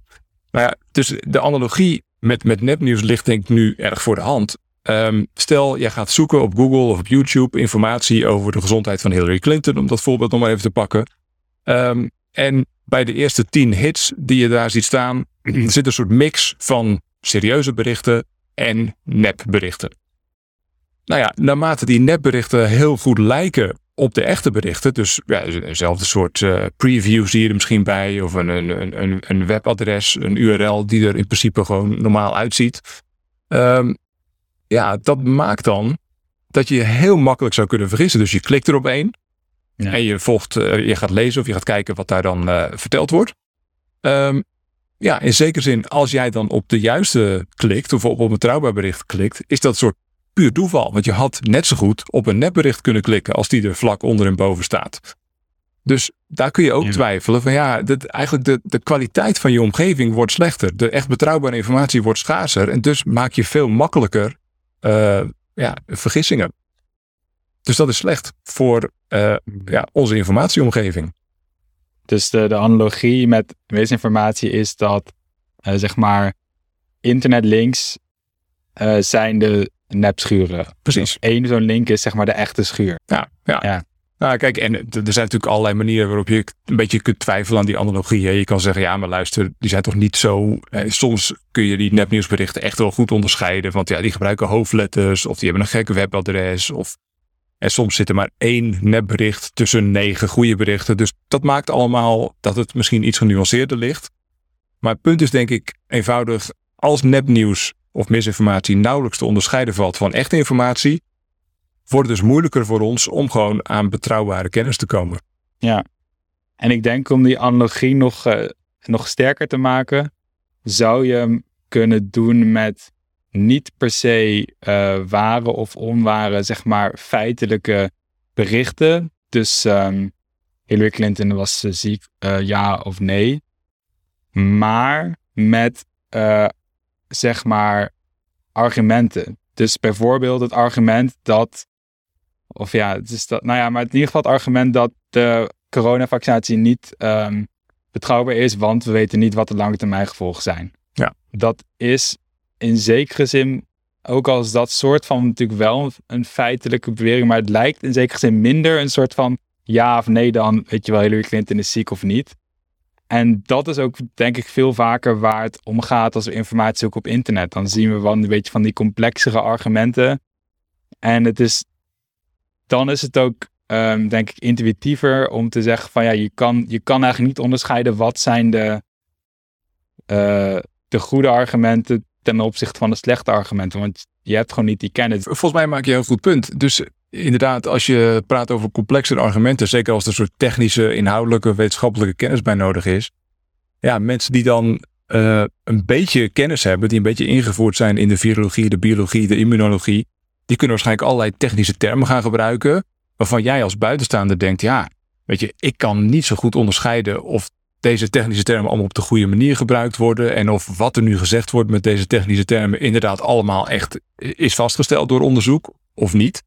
Nou ja, dus de analogie met, met nepnieuws ligt denk ik nu erg voor de hand. Ehm, stel, jij gaat zoeken op Google of op YouTube informatie over de gezondheid van Hillary Clinton, om dat voorbeeld nog maar even te pakken. Um, en bij de eerste tien hits die je daar ziet staan, zit een soort mix van serieuze berichten en nepberichten. Nou ja, naarmate die nepberichten heel goed lijken op de echte berichten, dus ja, dezelfde soort uh, preview zie je er misschien bij, of een, een, een, een, webadres, een URL die er in principe gewoon normaal uitziet. Um, ja, dat maakt dan dat je heel makkelijk zou kunnen vergissen. Dus je klikt erop één en je volgt, uh, je gaat lezen of je gaat kijken wat daar dan uh, verteld wordt. Um, ja, in zekere zin, als jij dan op de juiste klikt of op, een betrouwbaar bericht klikt, is dat een soort puur toeval. Want je had net zo goed op een nepbericht kunnen klikken als die er vlak onder en boven staat. Dus daar kun je ook twijfelen van ja, dat eigenlijk de, de kwaliteit van je omgeving wordt slechter. De echt betrouwbare informatie wordt schaarser en dus maak je veel makkelijker uh, ja, vergissingen. Dus dat is slecht voor uh, ja, onze informatieomgeving. Dus de, de analogie met weesinformatie is dat, uh, zeg maar, internetlinks uh, zijn de nepschuren. Precies. Eén zo'n link is zeg maar de echte schuur. Ja, ja. ja. Nou, kijk, en er zijn natuurlijk allerlei manieren waarop je een beetje kunt twijfelen aan die analogie. Je kan zeggen, ja, maar luister, die zijn toch niet zo. soms kun je die nepnieuwsberichten echt wel goed onderscheiden. Want ja, die gebruiken hoofdletters, of die hebben een gek webadres, of en soms zit er maar één nepbericht tussen negen goede berichten. Dus dat maakt allemaal dat het misschien iets genuanceerder ligt. Maar het punt is denk ik eenvoudig, als nepnieuws of misinformatie nauwelijks te onderscheiden valt van echte informatie, wordt het dus moeilijker voor ons om gewoon aan betrouwbare kennis te komen. Ja. En ik denk om die analogie nog, uh, nog sterker te maken, zou je hem kunnen doen met niet per se uh, ware of onware, zeg maar, feitelijke berichten. Dus um, Hillary Clinton was ziek, uh, ja of nee. Maar met, uh, zeg maar, argumenten. Dus bijvoorbeeld het argument dat, of ja, het is dat, nou ja, maar in ieder geval het argument dat de coronavaccinatie niet um, betrouwbaar is, want we weten niet wat de lange termijn gevolgen zijn. Ja. Dat is in zekere zin, ook als dat soort van natuurlijk wel een feitelijke bewering, maar het lijkt in zekere zin minder een soort van ja of nee dan, weet je wel, Hillary Clinton is ziek of niet. En dat is ook denk ik veel vaker waar het om gaat als we informatie zoeken op internet. Dan zien we wel een beetje van die complexere argumenten. En het is, dan is het ook um, denk ik intuïtiever om te zeggen van ja, je kan, je kan eigenlijk niet onderscheiden wat zijn de, uh, de goede argumenten ten opzichte van de slechte argumenten. Want je hebt gewoon niet die kennis. Volgens mij maak je een goed punt. Dus inderdaad, als je praat over complexere argumenten, zeker als er een soort technische, inhoudelijke, wetenschappelijke kennis bij nodig is. Ja, mensen die dan uh, een beetje kennis hebben, die een beetje ingevoerd zijn in de virologie, de biologie, de immunologie, die kunnen waarschijnlijk allerlei technische termen gaan gebruiken, waarvan jij als buitenstaander denkt, ja, weet je, ik kan niet zo goed onderscheiden of deze technische termen allemaal op de goede manier gebruikt worden. En of wat er nu gezegd wordt met deze technische termen inderdaad allemaal echt is vastgesteld door onderzoek of niet.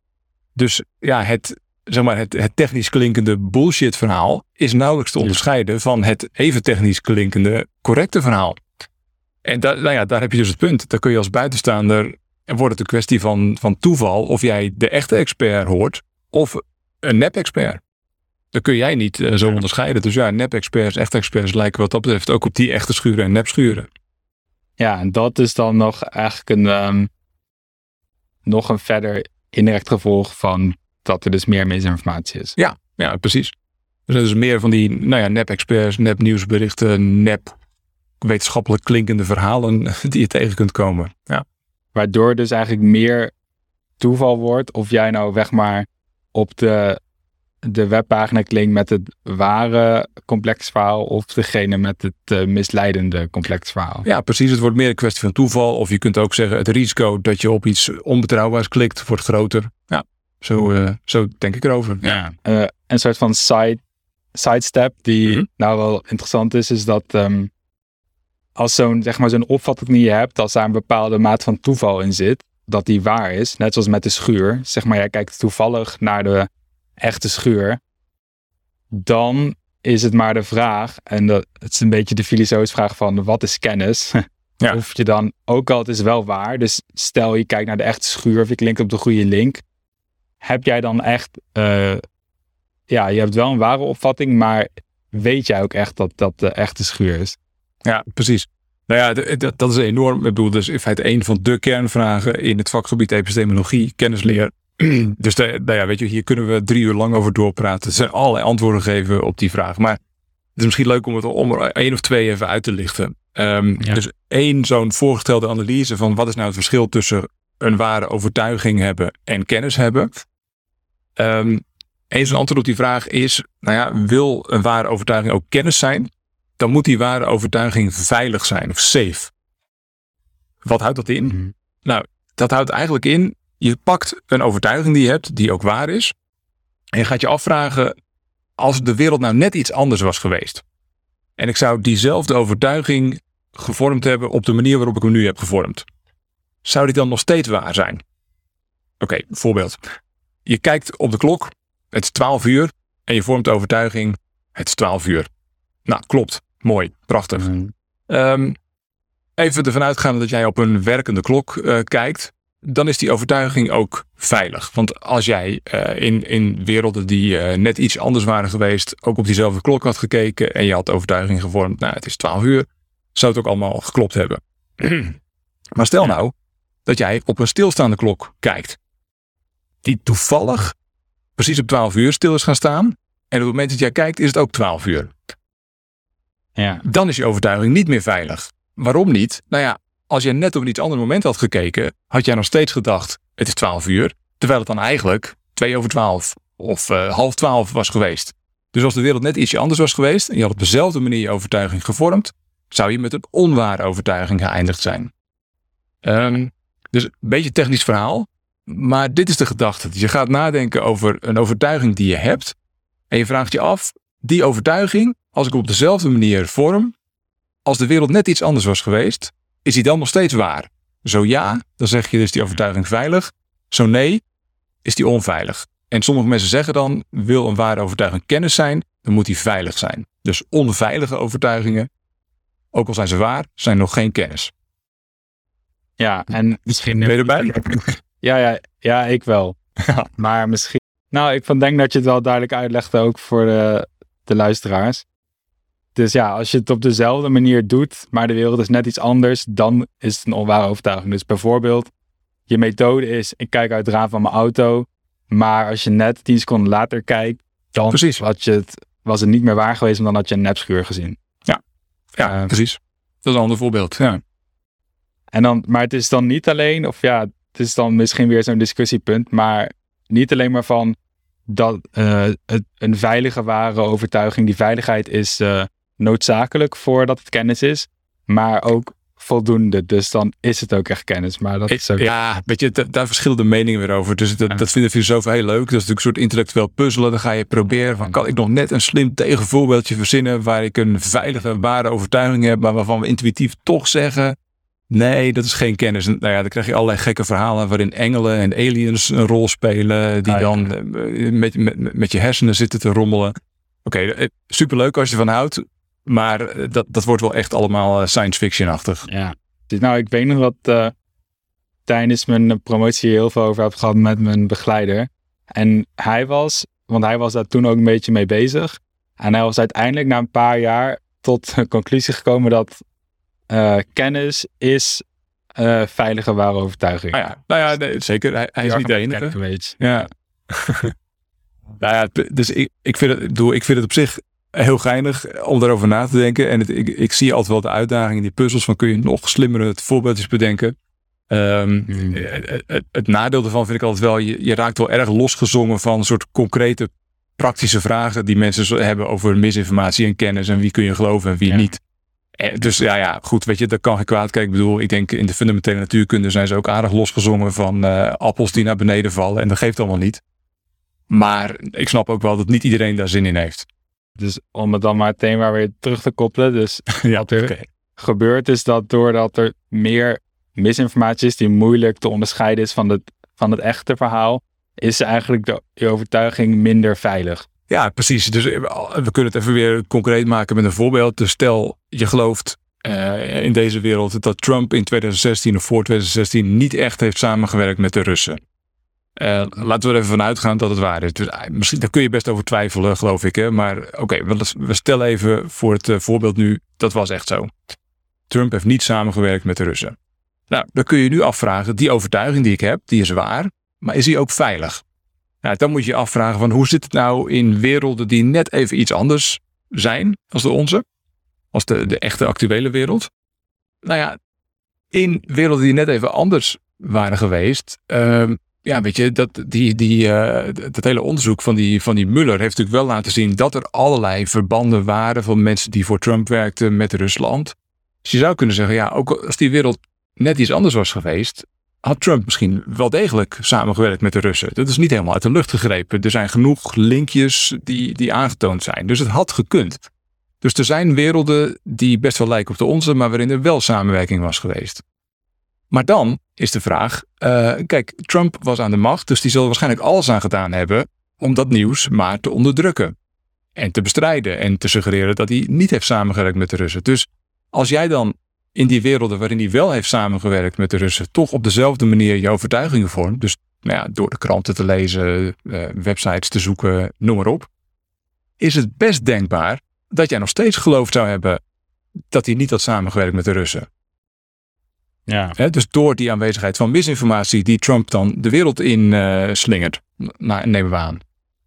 Dus ja, het, zeg maar, het, het technisch klinkende bullshit verhaal is nauwelijks te onderscheiden van het even technisch klinkende correcte verhaal. En da, nou ja, daar heb je dus het punt. Dan kun je als buitenstaander, en wordt het een kwestie van, van toeval of jij de echte expert hoort of een nep-expert. Dat kun jij niet uh, zo onderscheiden. Dus ja, nep-experts, echte experts lijken wat dat betreft ook op die echte schuren en nep-schuren. Ja, en dat is dan nog eigenlijk een, um, nog een verder indirect gevolg van dat er dus meer misinformatie is. Ja, ja precies. Er zijn dus meer van die nou ja, nep-experts, nep-nieuwsberichten, nep-wetenschappelijk klinkende verhalen die je tegen kunt komen. Ja. Waardoor dus eigenlijk meer toeval wordt of jij nou weg maar op de de webpagina klinkt met het ware complex verhaal of degene met het uh, misleidende complex verhaal. Ja, precies. Het wordt meer een kwestie van toeval. Of je kunt ook zeggen het risico dat je op iets onbetrouwbaars klikt wordt groter. Ja, zo, uh, zo denk ik erover. Ja. Uh, een soort van side, sidestep die mm -hmm. nou wel interessant is, is dat um, als zo'n zeg maar, zo'n opvatting die je hebt, als daar een bepaalde maat van toeval in zit, dat die waar is, net zoals met de schuur. Zeg maar, jij kijkt toevallig naar de echte schuur, dan is het maar de vraag, en dat, het is een beetje de filosofische vraag van wat is kennis? Ja. Of je dan, ook al het is wel waar, dus stel je kijkt naar de echte schuur of je klinkt op de goede link, heb jij dan echt, uh, ja, je hebt wel een ware opvatting, maar weet jij ook echt dat dat de echte schuur is? Ja, precies. Nou ja, dat, dat is enorm. Ik bedoel, dus in feite een van de kernvragen in het vakgebied epistemologie, kennisleer, dus de, nou ja, weet je, hier kunnen we drie uur lang over doorpraten. Er zijn allerlei antwoorden geven op die vraag. Maar het is misschien leuk om het om er één of twee even uit te lichten. Um, ja. Dus één zo'n voorgestelde analyse van wat is nou het verschil tussen een ware overtuiging hebben en kennis hebben. Um, Eén zo'n antwoord op die vraag is, nou ja, wil een ware overtuiging ook kennis zijn? Dan moet die ware overtuiging veilig zijn of safe. Wat houdt dat in? Mm -hmm. Nou, dat houdt eigenlijk in je pakt een overtuiging die je hebt, die ook waar is. En je gaat je afvragen, als de wereld nou net iets anders was geweest. En ik zou diezelfde overtuiging gevormd hebben op de manier waarop ik hem nu heb gevormd. Zou die dan nog steeds waar zijn? Oké, okay, voorbeeld. Je kijkt op de klok, het is 12 uur en je vormt de overtuiging, het is 12 uur. Nou, klopt. Mooi, prachtig. Mm. Um, even ervan uitgaan dat jij op een werkende klok uh, kijkt dan is die overtuiging ook veilig. Want als jij uh, in, in werelden die uh, net iets anders waren geweest, ook op diezelfde klok had gekeken en je had de overtuiging gevormd, nou het is 12 uur, zou het ook allemaal geklopt hebben. maar stel nou dat jij op een stilstaande klok kijkt, die toevallig precies op 12 uur stil is gaan staan, en op het moment dat jij kijkt is het ook 12 uur. Ja. Dan is je overtuiging niet meer veilig. Waarom niet? Nou ja, als je net op een iets ander moment had gekeken, had jij nog steeds gedacht: het is 12 uur. Terwijl het dan eigenlijk twee over twaalf of uh, half twaalf was geweest. Dus als de wereld net ietsje anders was geweest en je had op dezelfde manier je overtuiging gevormd, zou je met een onware overtuiging geëindigd zijn. Um, dus een beetje technisch verhaal, maar dit is de gedachte. Je gaat nadenken over een overtuiging die je hebt en je vraagt je af, die overtuiging, als ik op dezelfde manier vorm, als de wereld net iets anders was geweest, is die dan nog steeds waar? Zo ja, dan zeg je dus die overtuiging veilig. Zo nee, is die onveilig. En sommige mensen zeggen dan, wil een ware overtuiging kennis zijn, dan moet die veilig zijn. Dus onveilige overtuigingen, ook al zijn ze waar, zijn nog geen kennis. Ja, en misschien... Ben je erbij? Ja, ja, ja ik wel. maar misschien... Nou, ik denk dat je het wel duidelijk uitlegt ook voor de, de luisteraars. Dus ja, als je het op dezelfde manier doet, maar de wereld is net iets anders, dan is het een onware overtuiging. Dus bijvoorbeeld, je methode is, ik kijk uit het raam van mijn auto, maar als je net tien seconden later kijkt, dan precies. Had je het, was het niet meer waar geweest, want dan had je een nepschuur gezien. Ja, ja uh, precies. Dat is een ander voorbeeld. Ja. En dan, maar het is dan niet alleen, of ja, het is dan misschien weer zo'n discussiepunt, maar niet alleen maar van dat uh, het, een veilige ware overtuiging, die veiligheid is uh, noodzakelijk voordat het kennis is, maar ook voldoende. Dus dan is het ook echt kennis. Maar dat is ook... Ja, weet je, daar verschillen de meningen weer over. Dus dat, dat vinden filosofen heel leuk. Dat is natuurlijk een soort intellectueel puzzelen. Dan ga je proberen van, kan ik nog net een slim tegenvoorbeeldje verzinnen waar ik een veilige, ware overtuiging heb, maar waarvan we intuïtief toch zeggen, Nee, dat is geen kennis. Nou ja, dan krijg je allerlei gekke verhalen waarin engelen en aliens een rol spelen. Die ah, dan eh, met, met, met je hersenen zitten te rommelen. Oké, okay, eh, superleuk als je van houdt. Maar eh, dat, dat wordt wel echt allemaal science fiction-achtig. Ja. Dus nou, ik weet nog dat uh, tijdens mijn promotie heel veel over heb gehad met mijn begeleider. En hij was, want hij was daar toen ook een beetje mee bezig. En hij was uiteindelijk na een paar jaar tot de conclusie gekomen dat uh, kennis is uh, veilige ware overtuiging. Nou ja, nou ja nee, zeker. Hij, hij is niet de enige. Ja. nou ja, dus ik, ik, vind het, bedoel, ik vind het op zich heel geinig om daarover na te denken. En het, ik, ik zie altijd wel de uitdaging in die puzzels van kun je nog slimmere voorbeeldjes bedenken. Um, het, het, nadeel daarvan vind ik altijd wel, je, je raakt wel erg losgezongen van een soort concrete praktische vragen die mensen hebben over misinformatie en kennis en wie kun je geloven en wie niet. Eh, dus ja, ja, goed, weet je, dat kan geen kwaad. Kijk, ik bedoel, ik denk in de fundamentele natuurkunde zijn ze ook aardig losgezongen van uh, appels die naar beneden vallen. En dat geeft allemaal niet. Maar ik snap ook wel dat niet iedereen daar zin in heeft. Dus om het dan maar het thema weer terug te koppelen. Dus ja, wat er gebeurt is dat doordat er meer misinformatie is die moeilijk te onderscheiden is van het, van het echte verhaal, is eigenlijk de overtuiging minder veilig. Ja, precies. Dus eh, we kunnen het even weer concreet maken met een voorbeeld. Dus stel, je gelooft uh, in deze wereld dat Trump in 2016 of voor 2016 niet echt heeft samengewerkt met de Russen. Uh, laten we er even vanuit gaan dat het waar is. Dus, misschien, daar kun je best over twijfelen, geloof ik. Hè? Maar oké, we, stellen even voor het voorbeeld nu, dat was echt zo. Trump heeft niet samengewerkt met de Russen. Nou, dan kun je nu afvragen, die overtuiging die ik heb, die is waar, maar is die ook veilig? Nou, dan moet je je afvragen van hoe zit het nou in werelden die net even iets anders zijn als de onze? Als de, de echte actuele wereld. Nou ja, in werelden die net even anders waren geweest. Ja, weet je, dat, die, die, uh, dat hele onderzoek van die, van die Muller heeft natuurlijk wel laten zien dat er allerlei verbanden waren van mensen die voor Trump werkten met Rusland. Dus je zou kunnen zeggen, ja, ook als die wereld net iets anders was geweest, had Trump misschien wel degelijk samengewerkt met de Russen. Dat is niet helemaal uit de lucht gegrepen. Er zijn genoeg linkjes die, die aangetoond zijn. Dus het had gekund. Dus er zijn werelden die best wel lijken op de onze, maar waarin er wel samenwerking was geweest. Maar dan is de vraag: uh, kijk, Trump was aan de macht, dus die zal waarschijnlijk alles aan gedaan hebben om dat nieuws maar te onderdrukken. En te bestrijden en te suggereren dat hij niet heeft samengewerkt met de Russen. Dus als jij dan in die werelden waarin hij wel heeft samengewerkt met de Russen, toch op dezelfde manier je overtuigingen vormt. Dus nou ja, door de kranten te lezen, uh, websites te zoeken, noem maar op. Is het best denkbaar dat jij nog steeds geloofd zou hebben dat hij niet had samengewerkt met de Russen. Ja. dus door die aanwezigheid van misinformatie die Trump dan de wereld in uh, slingert, nou, nemen we aan.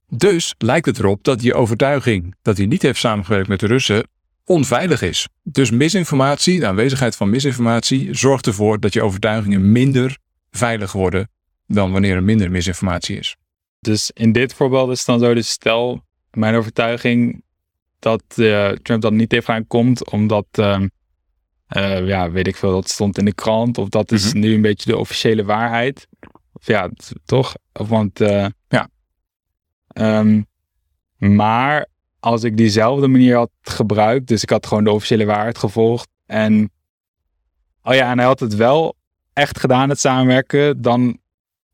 Dus lijkt het erop dat je overtuiging dat hij niet heeft samengewerkt met de Russen onveilig is. Dus misinformatie, de aanwezigheid van misinformatie, zorgt ervoor dat je overtuigingen minder veilig worden dan wanneer er minder misinformatie is. Dus in dit voorbeeld is het dan zo, dus stel mijn overtuiging dat uh, Trump dan niet tegenaan komt, omdat, uh, uh, ja, weet ik veel, dat stond in de krant, of dat is mm -hmm. nu een beetje de officiële waarheid. Of ja, toch? Want, uh, ja. Um, maar als ik diezelfde manier had gebruikt, dus ik had gewoon de officiële waarheid gevolgd en, oh ja, en hij had het wel echt gedaan, het samenwerken, dan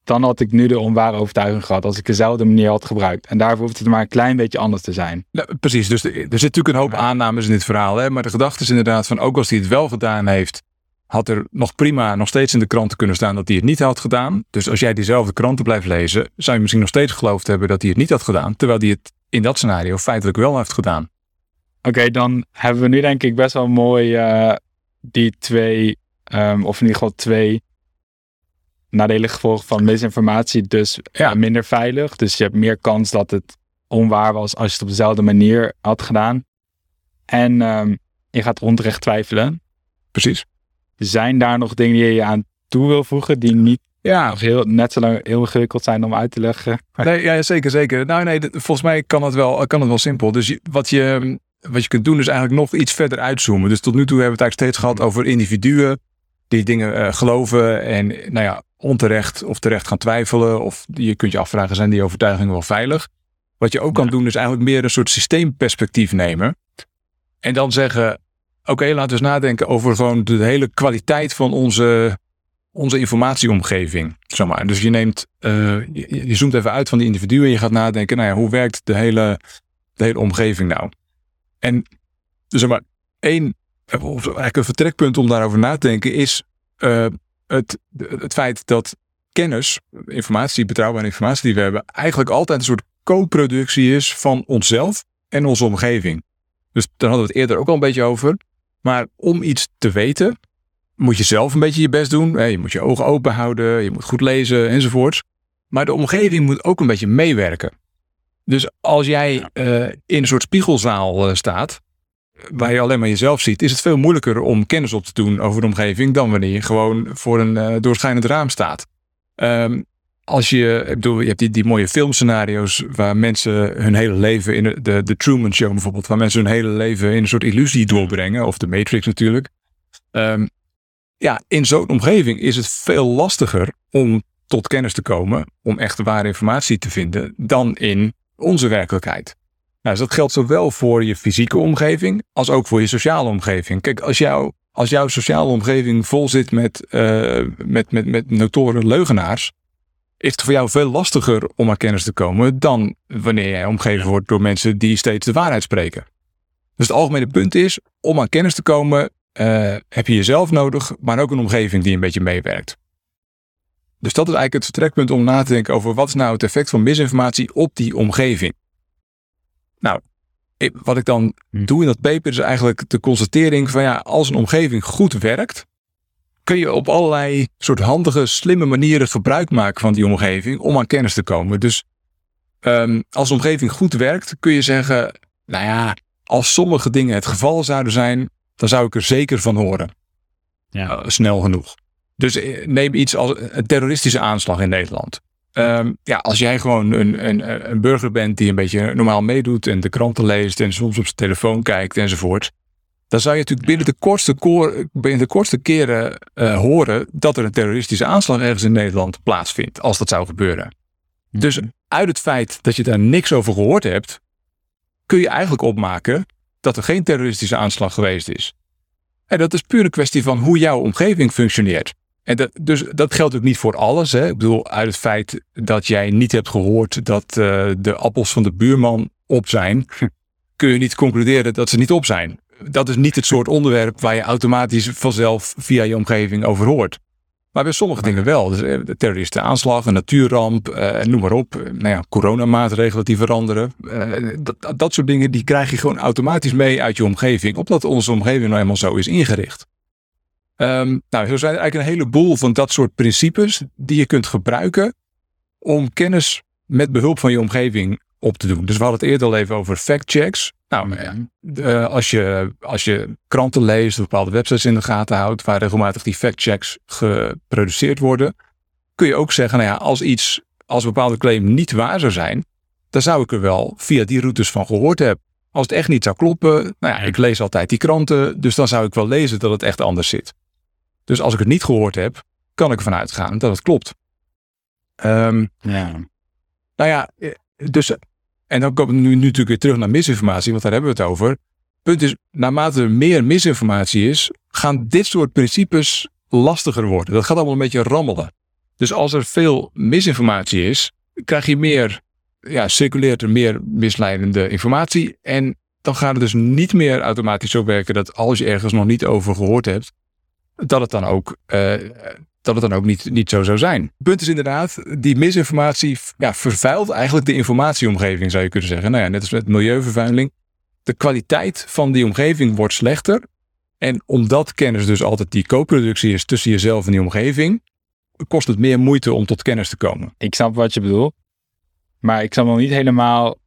dan had ik nu de onware overtuiging gehad als ik dezelfde manier had gebruikt. En daarvoor hoeft het maar een klein beetje anders te zijn. Nou, precies, dus er zit natuurlijk een hoop aannames in dit verhaal. Hè? Maar de gedachte is inderdaad van ook als hij het wel gedaan heeft, had er nog prima nog steeds in de kranten kunnen staan dat hij het niet had gedaan. Dus als jij diezelfde kranten blijft lezen, zou je misschien nog steeds geloofd hebben dat hij het niet had gedaan. Terwijl hij het in dat scenario feitelijk wel heeft gedaan. Oké, dan hebben we nu denk ik best wel mooi uh, die twee, um, of in ieder geval twee nadelige gevolgen van misinformatie dus ja. minder veilig. Dus je hebt meer kans dat het onwaar was als je het op dezelfde manier had gedaan. En um, je gaat onterecht twijfelen. Precies. Zijn daar nog dingen die je aan toe wil voegen die niet ja. heel, net zo lang heel ingewikkeld zijn om uit te leggen? Nee, ja, zeker, zeker. Nou nee, volgens mij kan het wel, kan het wel simpel. Dus je, wat, je, wat je kunt doen is eigenlijk nog iets verder uitzoomen. Dus tot nu toe hebben we het eigenlijk steeds gehad over individuen die dingen uh, geloven en nou ja, onterecht of terecht gaan twijfelen. Of je kunt je afvragen, zijn die overtuigingen wel veilig? Wat je ook kan doen is eigenlijk meer een soort systeemperspectief nemen. En dan zeggen, oké, okay, laten we eens nadenken over gewoon de hele kwaliteit van onze, onze informatieomgeving. Zeg maar. Dus je neemt, uh, je, je, zoomt even uit van die individuen en je gaat nadenken, nou ja, hoe werkt de hele, de hele omgeving nou? En zeg maar, één, of eigenlijk een vertrekpunt om daarover na te denken is, uh, het, het feit dat kennis, informatie, betrouwbare informatie die we hebben, eigenlijk altijd een soort co-productie is van onszelf en onze omgeving. Dus daar hadden we het eerder ook al een beetje over. Maar om iets te weten, moet je zelf een beetje je best doen. Je moet je ogen open houden, je moet goed lezen enzovoorts. Maar de omgeving moet ook een beetje meewerken. Dus als jij uh, in een soort spiegelzaal uh, staat, waar je alleen maar jezelf ziet, is het veel moeilijker om kennis op te doen over de omgeving dan wanneer je gewoon voor een uh, doorschijnend raam staat. Um, als je, ik bedoel, je hebt die, die mooie filmscenario's waar mensen hun hele leven in de, de, de Truman Show bijvoorbeeld, waar mensen hun hele leven in een soort illusie doorbrengen, of de Matrix natuurlijk. Um, ja, in zo'n omgeving is het veel lastiger om tot kennis te komen, om echt ware informatie te vinden, dan in onze werkelijkheid. Nou, dus dat geldt zowel voor je fysieke omgeving als ook voor je sociale omgeving. Kijk, als, jou, als jouw sociale omgeving vol zit met, uh, met, met, met notoren leugenaars, is het voor jou veel lastiger om aan kennis te komen dan wanneer jij omgeven wordt door mensen die steeds de waarheid spreken. Dus het algemene punt is, om aan kennis te komen uh, heb je jezelf nodig, maar ook een omgeving die een beetje meewerkt. Dus dat is eigenlijk het vertrekpunt om na te denken over wat is nou het effect van misinformatie op die omgeving. Nou, wat ik dan hm. doe in dat paper is eigenlijk de constatering van ja, als een omgeving goed werkt, kun je op allerlei soort handige, slimme manieren gebruik maken van die omgeving om aan kennis te komen. Dus um, als de omgeving goed werkt, kun je zeggen, nou ja, als sommige dingen het geval zouden zijn, dan zou ik er zeker van horen. Ja. Uh, snel genoeg. Dus eh, neem iets als een terroristische aanslag in Nederland. Um, ja, als jij gewoon een, een, een burger bent die een beetje normaal meedoet en de kranten leest en soms op zijn telefoon kijkt enzovoort. Dan zou je natuurlijk binnen de kortste, binnen de kortste keren uh, horen dat er een terroristische aanslag ergens in Nederland plaatsvindt, als dat zou gebeuren. Mhm. Dus uit het feit dat je daar niks over gehoord hebt, kun je eigenlijk opmaken dat er geen terroristische aanslag geweest is. En dat is puur een kwestie van hoe jouw omgeving functioneert. En dat, dus dat geldt ook niet voor alles. Hè. Ik bedoel, uit het feit dat jij niet hebt gehoord dat uh, de appels van de buurman op zijn, kun je niet concluderen dat ze niet op zijn. Dat is niet het soort onderwerp waar je automatisch vanzelf via je omgeving over hoort. Maar bij sommige dingen wel. Dus, de terroristen aanslag, een natuurramp, uh, noem maar op. Nou ja, coronamaatregelen die veranderen. Dat, dat soort dingen die krijg je gewoon automatisch mee uit je omgeving. Omdat onze omgeving nou helemaal zo is ingericht. Um, nou, zo zijn er eigenlijk een heleboel van dat soort principes die je kunt gebruiken om kennis met behulp van je omgeving op te doen. Dus we hadden het eerder al even over fact-checks. Nou, uh, als, je, als je kranten leest of bepaalde websites in de gaten houdt waar regelmatig die fact-checks geproduceerd worden, kun je ook zeggen, nou ja, als iets, als een bepaalde claim niet waar zou zijn, dan zou ik er wel via die routes van gehoord hebben. Als het echt niet zou kloppen, nou ja, ik lees altijd die kranten, dus dan zou ik wel lezen dat het echt anders zit. Dus als ik het niet gehoord heb, kan ik ervan uitgaan dat het klopt. Ehm, Ja. nou ja, eh, dus, en dan komen we nu, nu natuurlijk weer terug naar misinformatie, want daar hebben we het over. Punt is, naarmate er meer misinformatie is, gaan dit soort principes lastiger worden. Dat gaat allemaal een beetje rammelen. Dus als er veel misinformatie is, krijg je meer, ja, circuleert er meer misleidende informatie. En dan gaat het dus niet meer automatisch zo werken dat als je ergens nog niet over gehoord hebt, dat het dan ook, eh, dat het dan ook niet, niet zo zou zijn. Het punt is inderdaad, die misinformatie ja, vervuilt eigenlijk de informatieomgeving, zou je kunnen zeggen. Nou ja, net als met milieuvervuiling. De kwaliteit van die omgeving wordt slechter. En omdat kennis dus altijd die co-productie is tussen jezelf en die omgeving, kost het meer moeite om tot kennis te komen. Ik snap wat je bedoelt. Maar ik snap nog niet helemaal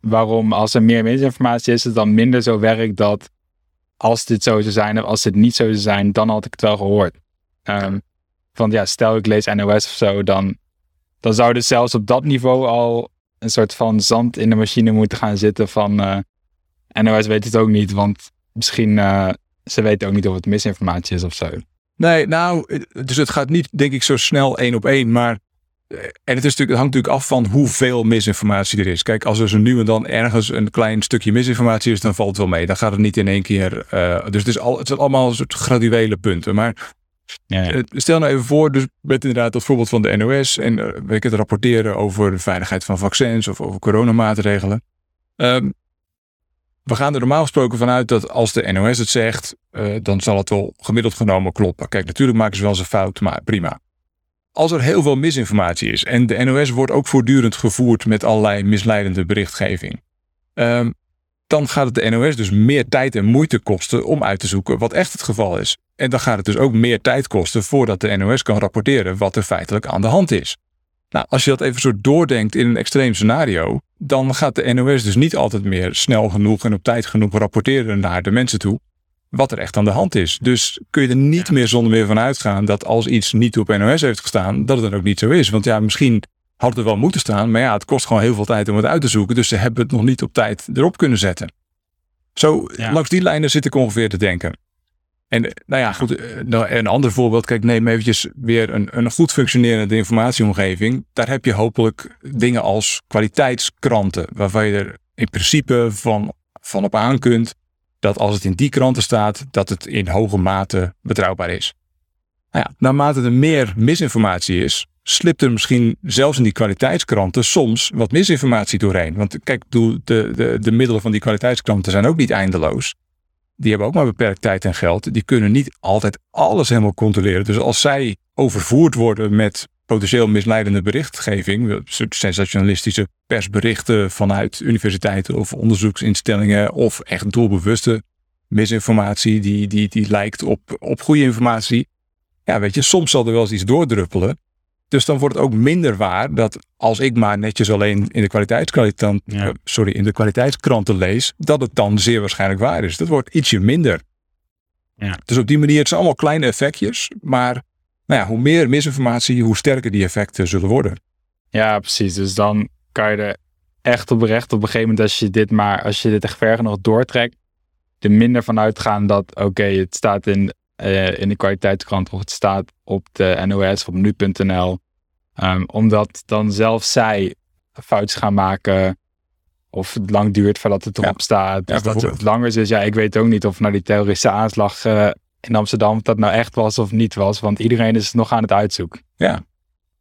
waarom als er meer misinformatie is, het dan minder zo werkt dat als dit zo zou zijn of als dit niet zo zou zijn, dan had ik het wel gehoord. Ehm want ja, stel ik lees NOS of zo, dan, dan zou er zelfs op dat niveau al een soort van zand in de machine moeten gaan zitten van eh, NOS weet het ook niet, want misschien uh, ze weten ook niet of het misinformatie is of zo. Nee, nou, dus het gaat niet, denk ik, zo snel één op één. Maar, en het, is natuurlijk, het hangt natuurlijk af van hoeveel misinformatie er is. Kijk, als er zo nu en dan ergens een klein stukje misinformatie is, dan valt het wel mee. Dan gaat het niet in één keer. Uh, dus het, is al, het zijn allemaal een soort graduele punten. Maar Ja, ja. stel nou even voor, dus met inderdaad dat voorbeeld van de NOS. En uh, weet ik het rapporteren over de veiligheid van vaccins of over coronamaatregelen. Um, we gaan er normaal gesproken vanuit dat als de NOS het zegt, uh, dan zal het wel gemiddeld genomen kloppen. Kijk, natuurlijk maken ze wel eens een fout, maar prima. Als er heel veel misinformatie is en de NOS wordt ook voortdurend gevoerd met allerlei misleidende berichtgeving, um, dan gaat het de NOS dus meer tijd en moeite kosten om uit te zoeken wat echt het geval is. En dan gaat het dus ook meer tijd kosten voordat de NOS kan rapporteren wat er feitelijk aan de hand is. Nou, als je dat even zo doordenkt in een extreem scenario, dan gaat de NOS dus niet altijd meer snel genoeg en op tijd genoeg rapporteren naar de mensen toe wat er echt aan de hand is. Dus kun je er niet ja. meer zonder meer van uitgaan dat als iets niet op NOS heeft gestaan, dat het dan ook niet zo is. Want ja, misschien had het er wel moeten staan, maar ja, het kost gewoon heel veel tijd om het uit te zoeken. Dus ze hebben het nog niet op tijd erop kunnen zetten. Zo, ja. langs die lijnen zit ik ongeveer te denken. En nou ja, goed, een ander voorbeeld. Kijk, neem eventjes weer een, een goed functionerende informatieomgeving. Daar heb je hopelijk dingen als kwaliteitskranten. Waarvan je er in principe van, van op aan kunt dat als het in die kranten staat, dat het in hoge mate betrouwbaar is. Nou ja, naarmate er meer misinformatie is, slipt er misschien zelfs in die kwaliteitskranten soms wat misinformatie doorheen. Want kijk, de, de, de middelen van die kwaliteitskranten zijn ook niet eindeloos die hebben ook maar beperkt tijd en geld. Die kunnen niet altijd alles helemaal controleren. Dus als zij overvoerd worden met potentieel misleidende berichtgeving, sensationalistische persberichten vanuit universiteiten of onderzoeksinstellingen, of echt doelbewuste misinformatie die, die, die lijkt op, op goede informatie. Ja, weet je, soms zal er wel eens iets doordruppelen. Dus dan wordt het ook minder waar dat als ik maar netjes alleen in de, kwaliteitskrant, ja. sorry, in de kwaliteitskranten lees, dat het dan zeer waarschijnlijk waar is. Dat wordt ietsje minder. Ja. Dus op die manier, het zijn allemaal kleine effectjes, maar nou ja, hoe meer misinformatie, hoe sterker die effecten zullen worden. Ja, precies. Dus dan kan je er echt op recht op een gegeven moment, als je dit maar, als je dit echt ver genoeg doortrekt, er minder van uitgaan dat, oké, okay, het staat in uh, in de kwaliteitskrant of het staat op de NOS of op nu.nl. Um, omdat dan zelf zij foutjes gaan maken of het lang duurt voordat het erop ja. staat. Dus ja, dat het langer is. Ja, ik weet ook niet of naar die terroristische aanslag uh, in Amsterdam of dat nou echt was of niet was. Want iedereen is nog aan het uitzoeken. Ja,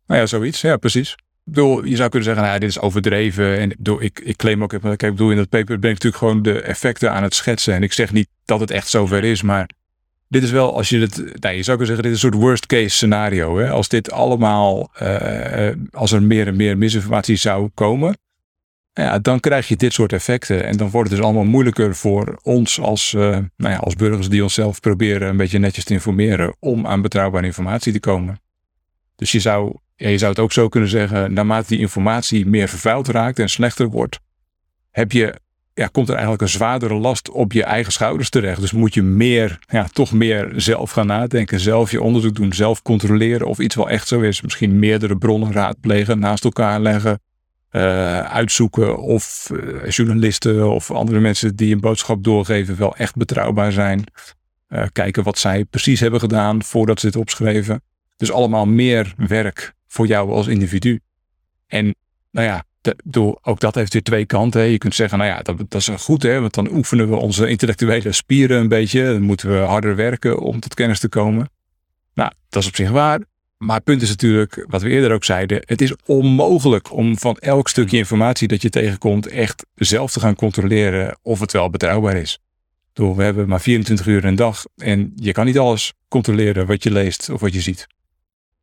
nou ja, zoiets. Ja, precies. Ik bedoel, je zou kunnen zeggen, nou, dit is overdreven. En ik, ik claim ook, ik bedoel, in dat paper ben ik natuurlijk gewoon de effecten aan het schetsen. En ik zeg niet dat het echt zover is, maar dit is wel, als je het, nou, je zou kunnen zeggen, dit is een soort worst case scenario. Hè? Als dit allemaal, uh, als er meer en meer misinformatie zou komen, ja, dan krijg je dit soort effecten. En dan wordt het dus allemaal moeilijker voor ons als, uh, nou ja, als burgers die onszelf proberen een beetje netjes te informeren om aan betrouwbare informatie te komen. Dus je zou, je zou het ook zo kunnen zeggen, naarmate die informatie meer vervuild raakt en slechter wordt, heb je ja, komt er eigenlijk een zwaardere last op je eigen schouders terecht. Dus moet je meer, ja, toch meer zelf gaan nadenken, zelf je onderzoek doen, zelf controleren of iets wel echt zo is. Misschien meerdere bronnen raadplegen, naast elkaar leggen, uh, uitzoeken of uh, journalisten of andere mensen die een boodschap doorgeven wel echt betrouwbaar zijn. Uh, kijken wat zij precies hebben gedaan voordat ze het opschreven. Dus allemaal meer werk voor jou als individu. En nou ja, ook dat heeft weer twee kanten. Je kunt zeggen, nou ja, dat, dat is goed, hè, want dan oefenen we onze intellectuele spieren een beetje. Dan moeten we harder werken om tot kennis te komen. Nou, dat is op zich waar. Maar het punt is natuurlijk, wat we eerder ook zeiden, het is onmogelijk om van elk stukje informatie dat je tegenkomt echt zelf te gaan controleren of het wel betrouwbaar is. Door we hebben maar 24 uur een dag en je kan niet alles controleren wat je leest of wat je ziet.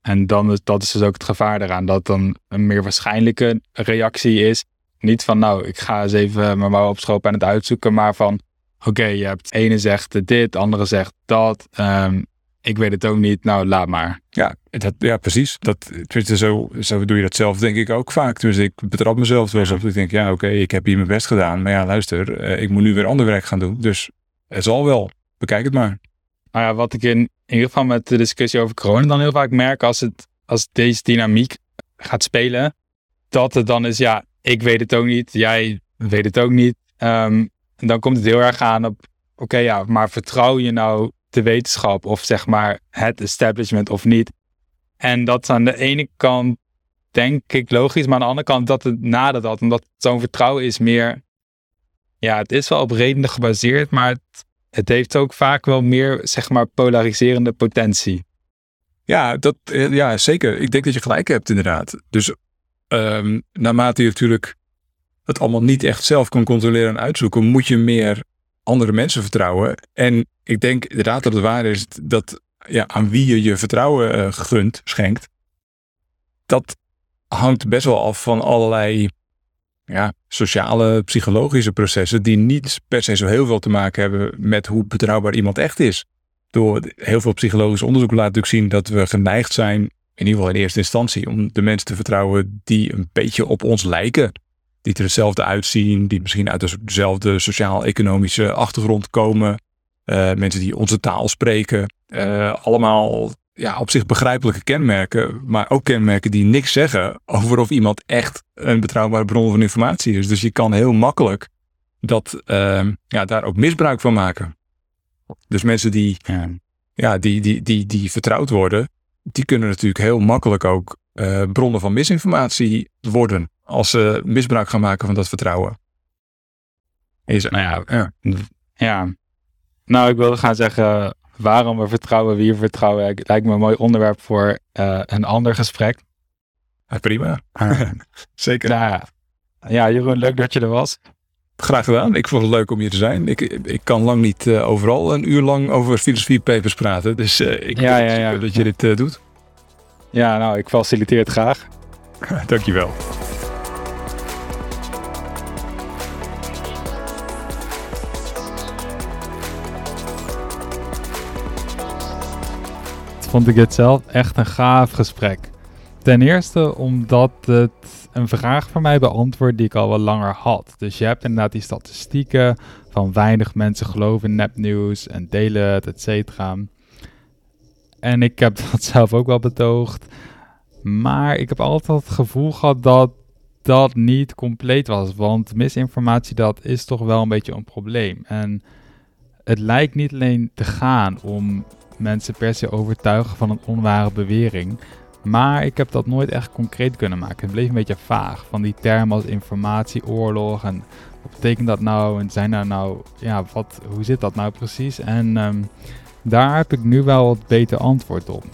En dan is, dat is dus ook het gevaar eraan, dat dan een meer waarschijnlijke reactie is. Niet van, nou, ik ga eens even mijn mouw opschopen en het uitzoeken, maar van, oké, je hebt ene zegt dit, andere zegt dat. Um, ik weet het ook niet, nou laat maar. Ja, dat, ja precies. Dat, zo, zo doe je dat zelf denk ik ook vaak. Dus ik betrap mezelf wel eens op. Ik denk, ja oké, ik heb hier mijn best gedaan. Maar ja, luister, eh, ik moet nu weer ander werk gaan doen. Dus het zal wel. Bekijk het maar. Nou ja, wat ik in, in ieder geval met de discussie over corona dan heel vaak merk als, het, als deze dynamiek gaat spelen, dat het dan is, ja, ik weet het ook niet, jij weet het ook niet. Um, en dan komt het heel erg aan op, oké ja, maar vertrouw je nou de wetenschap of zeg maar het establishment of niet. En dat is aan de ene kant denk ik logisch, maar aan de andere kant dat het nadat dat, omdat zo'n vertrouwen is meer, ja, het is wel op redenen gebaseerd, maar het, het heeft ook vaak wel meer, zeg maar, polariserende potentie. Ja, dat, ja, zeker. Ik denk dat je gelijk hebt, inderdaad. Dus um, naarmate je natuurlijk het allemaal niet echt zelf kan controleren en uitzoeken, moet je meer andere mensen vertrouwen. En ik denk inderdaad dat het waar is dat ja, aan wie je je vertrouwen uh, gunt, schenkt, dat hangt best wel af van allerlei ja, sociale, psychologische processen die niet per se zo heel veel te maken hebben met hoe betrouwbaar iemand echt is. Door heel veel psychologisch onderzoek laat natuurlijk zien dat we geneigd zijn, in ieder geval in eerste instantie, om de mensen te vertrouwen die een beetje op ons lijken die er hetzelfde uitzien, die misschien uit dezelfde sociaal-economische achtergrond komen. Uh, mensen die onze taal spreken. Uh, allemaal ja, op zich begrijpelijke kenmerken, maar ook kenmerken die niks zeggen over of iemand echt een betrouwbare bron van informatie is. Dus je kan heel makkelijk dat, uh, ja, daar ook misbruik van maken. Dus mensen die, ja. ja, die, die, die, die vertrouwd worden, die kunnen natuurlijk heel makkelijk ook uh, bronnen van misinformatie worden als ze misbruik gaan maken van dat vertrouwen. Is, nou ja, ja, ja. Nou, ik wilde gaan zeggen waarom we vertrouwen, wie we vertrouwen. Het lijkt me een mooi onderwerp voor uh, een ander gesprek. Ja, prima. Ah. Zeker. Nou, ja, Jeroen, leuk dat je er was. Graag gedaan. Ik vond het leuk om hier te zijn. Ik, ik kan lang niet uh, overal een uur lang over filosofiepapers praten. Dus uh, ik ja, ja, ja. dat je dit doet. Ja, nou, ik faciliteer het graag. Dankjewel. Vond ik het zelf echt een gaaf gesprek. Ten eerste omdat het een vraag voor mij beantwoordt die ik al wel langer had. Dus je hebt inderdaad die statistieken van weinig mensen geloven in nepnieuws en delen het, et cetera. En ik heb dat zelf ook wel betoogd. Maar ik heb altijd het gevoel gehad dat dat niet compleet was. Want misinformatie, dat is toch wel een beetje een probleem. En het lijkt niet alleen te gaan om mensen per se overtuigen van een onware bewering. Maar ik heb dat nooit echt concreet kunnen maken. Het bleef een beetje vaag. Van die termen als informatieoorlog en wat betekent dat nou? En zijn daar nou, ja, wat, hoe zit dat nou precies? En ehm, daar heb ik nu wel wat beter antwoord op.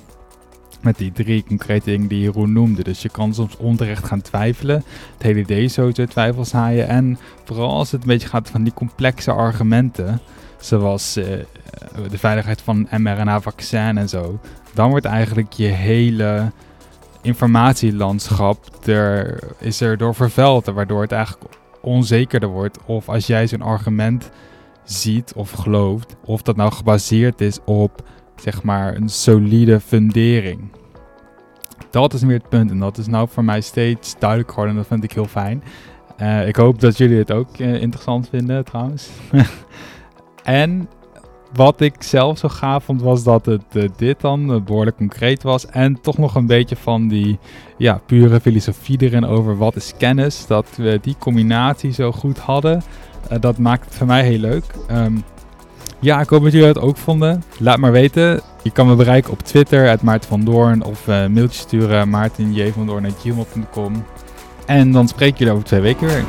Met die drie concrete dingen die Jeroen noemde. Dus je kan soms onterecht gaan twijfelen. Het hele idee sowieso twijfels haaien. En vooral als het een beetje gaat van die complexe argumenten. Zoals uh, de veiligheid van mRNA-vaccin en zo. Dan wordt eigenlijk je hele informatielandschap er, is er door vervuild. Waardoor het eigenlijk onzekerder wordt. Of als jij zo'n argument ziet of gelooft. Of dat nou gebaseerd is op zeg maar een solide fundering. Dat is meer het punt. En dat is nou voor mij steeds duidelijk geworden. En dat vind ik heel fijn. Uh, ik hoop dat jullie het ook uh, interessant vinden trouwens. en wat ik zelf zo gaaf vond was dat het uh, dit dan behoorlijk concreet was. En toch nog een beetje van die ja, pure filosofie erin over wat is kennis. Dat we die combinatie zo goed hadden. dat maakt het voor mij heel leuk. Um, ja, ik hoop dat jullie het ook vonden. Laat maar weten. Je kan me bereiken op Twitter, het Maarten van Doorn. Of uh, mailtje sturen, maartenjvandoorn.gmail.com. En dan spreek jullie over twee weken weer.